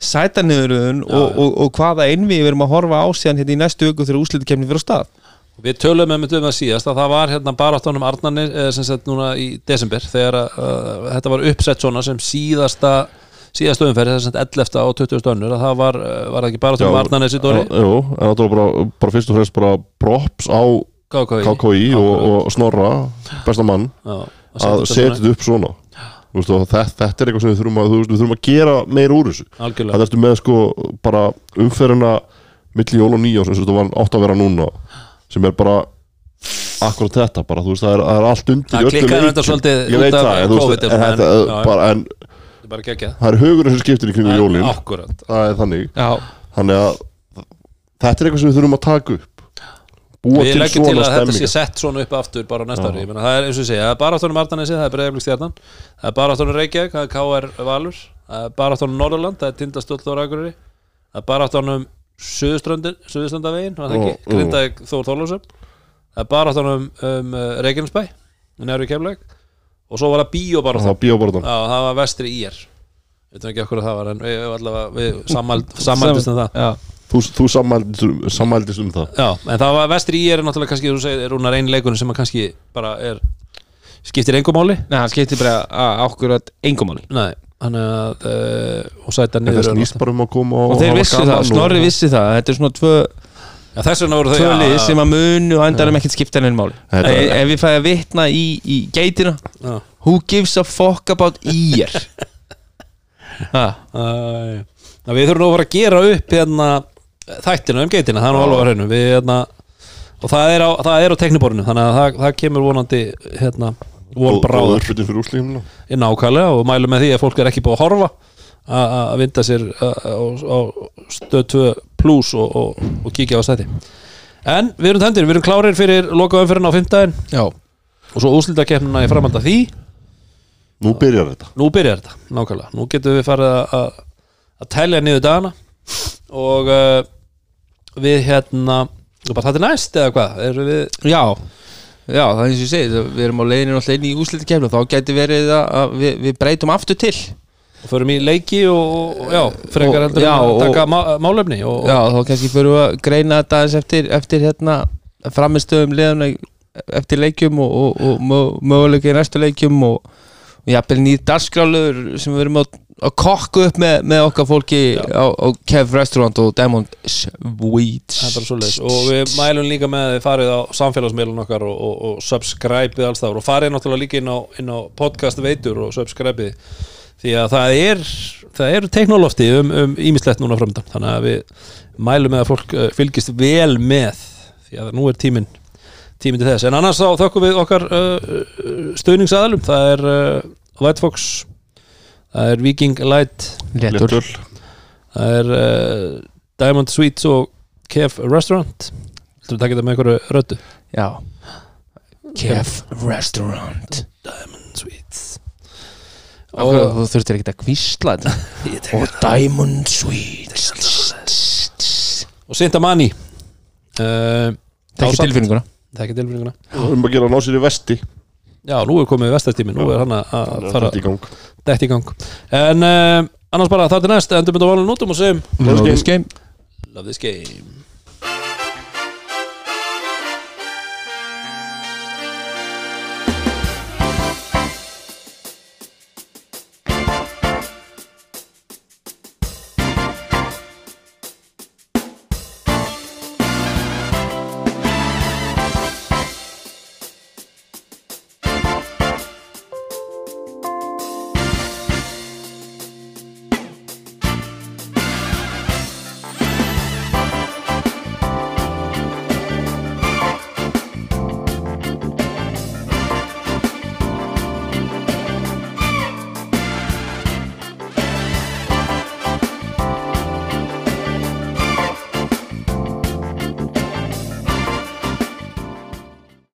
sætanniðuröðun og, já. og, og hvaða einvi við erum að horfa á síðan hérna í næstu viku þegar úrslitkemni fyrir á stað. Við tölum um þetta síðast að það var hérna baráttunum Arnarni eh, sem sett núna í desember þegar uh, þetta var uppsett svona sem síðasta síðasta umferð, þess að 11. og 20. önnur að það var, uh, var ekki baráttunum Já, Arnarni þessi dóri, Jú, en það var bara, bara fyrst og fremst bara props á KKI og, og Snorra, besta mann Já, að setja þetta upp svona og þetta, þetta er eitthvað sem við þurfum að, við þurfum að gera meir úr þessu algjörlega Það ertu með sko bara umferðina milli jól og eins og þetta var átt að vera núna sem er bara akkurat þetta bara, þú veist, það er, það er allt undir Það leikjum. þetta svolítið út af en, COVID en, þetta, en- bara, en þetta er bara geggjað. Það er hugurinn sem skiptir í kringum jólin. Akkurat það er þannig, Já, þannig að þetta er eitthvað sem við þurfum að taka upp. Búa Við til leggjum til svona að þetta sé sett svona upp aftur bara á næsta ári. Það er eins og segja, það er bara áttunum Arnanesi, það er Breiðablík stjarnan Það er bara áttunum Reykjavík, það er KR Valur Það er bara áttunum Norðurland, það er Tindastöld og Akureyri Það er það er ó. Grindavík Þór Þorlósöp Það er bara áttunum um, Nefri Keflæk Og svo var það bíó bara Það var bíóborðan Já, það var vestri í er Við veitum ekki okkur að það var en við, allavega, sammældist um það. Já, Þú, þú sammældist, um, um það. Já, en það var vestri í er náttúrulega kannski, þú segir, rúnar einn leikunum sem kannski bara er skiptir engum máli. Nei, hann skipti bara að ákvörðat engumáli Nei, hann er að uh, og sæta En niður það snýst bara um að koma og Og þeir gaman það, Snorri vissi það. Þetta er svona tvö, Já, þess vegna voru þau tvö lið já, sem að munu og endarum ekkert skipta henni máli. Þetta- Ef ef við fæði að vitna í, í geitina já, Who gives a fuck about ír Ha, Æ, já, Við þurfum nú að fara að gera upp hérna þættina um geitina, það er nú alveg að hreinu. Við hérna og það er á, það er á tekniborinu þannig að það, það kemur vonandi hérna von bráður uppbytun fyrir úrslíkinu í nákvæmlega og mælum með því að fólk er ekki búið að horfa að vinda sér á, stöð 2 plus og, og, og kíkja á stætti. En við erum tendir, við erum klárir fyrir loka umferðin á 15 Já, og svo úslitakeppnina í framhald af því. Nú byrjar þetta. Nú byrjar þetta, nákvæmlega. Nú getum við farið að- að að telja niður dagana. Og uh, við hérna og bara það er næst eða hvað? Erum við, já. Já, það er eins og ég segi, við erum á leiðinu alltaf inn í úslitakefni og þá gæti verið að, að við, við breytum aftur til og förum í leiki og, og já, frekar heldur já, að taka má, málefni og, Já, þá kannski fyrir við að greina þetta aðeins eftir, eftir hérna framistöðum liðuna eftir leikjum og, og, og mö- möguleika í næstu leikjum og, jafnvel nýr dagskrálur sem við erum að, að kokka upp með, með okkar fólki á, á Kev Restaurant og Diamond Sweets. Og við mælum líka með að þið farið á samfélagsmiðlun okkar og, og, og subscribe-ið alls þar og farið náttúrulega líka inn á, inn á podcast veitur og subscribe-ið því að það er það eru teknolofti um, um ímislegt núna framöndan þannig að við mælum með að fólk uh, fylgist vel með. Því að nú er tíminn tíminn til þess. En annars þá þökkum við okkar uh, stöðningsaðalum það er uh, White Fox það er Viking Light Léttur. Léttul það er uh, Diamond Sweets og Kef Restaurant. Þú takk þetta með einhverju röddu? Já. Kev Restaurant. Diamond Sweets og þú þurftir ekki að kvísla þetta. Og Diamond Sweets. Og Sinta Mani uh, Tekki tilfinninguna. Tekki tilfinninguna. Um að gera að ná sér í vesti. Já, nú er komið vestastími, nú er hann að fara Þetta í gang. dætt í gang. En uh, annars bara það er næst, endur mynd á valinu nútum og segjum Love this game. Love this game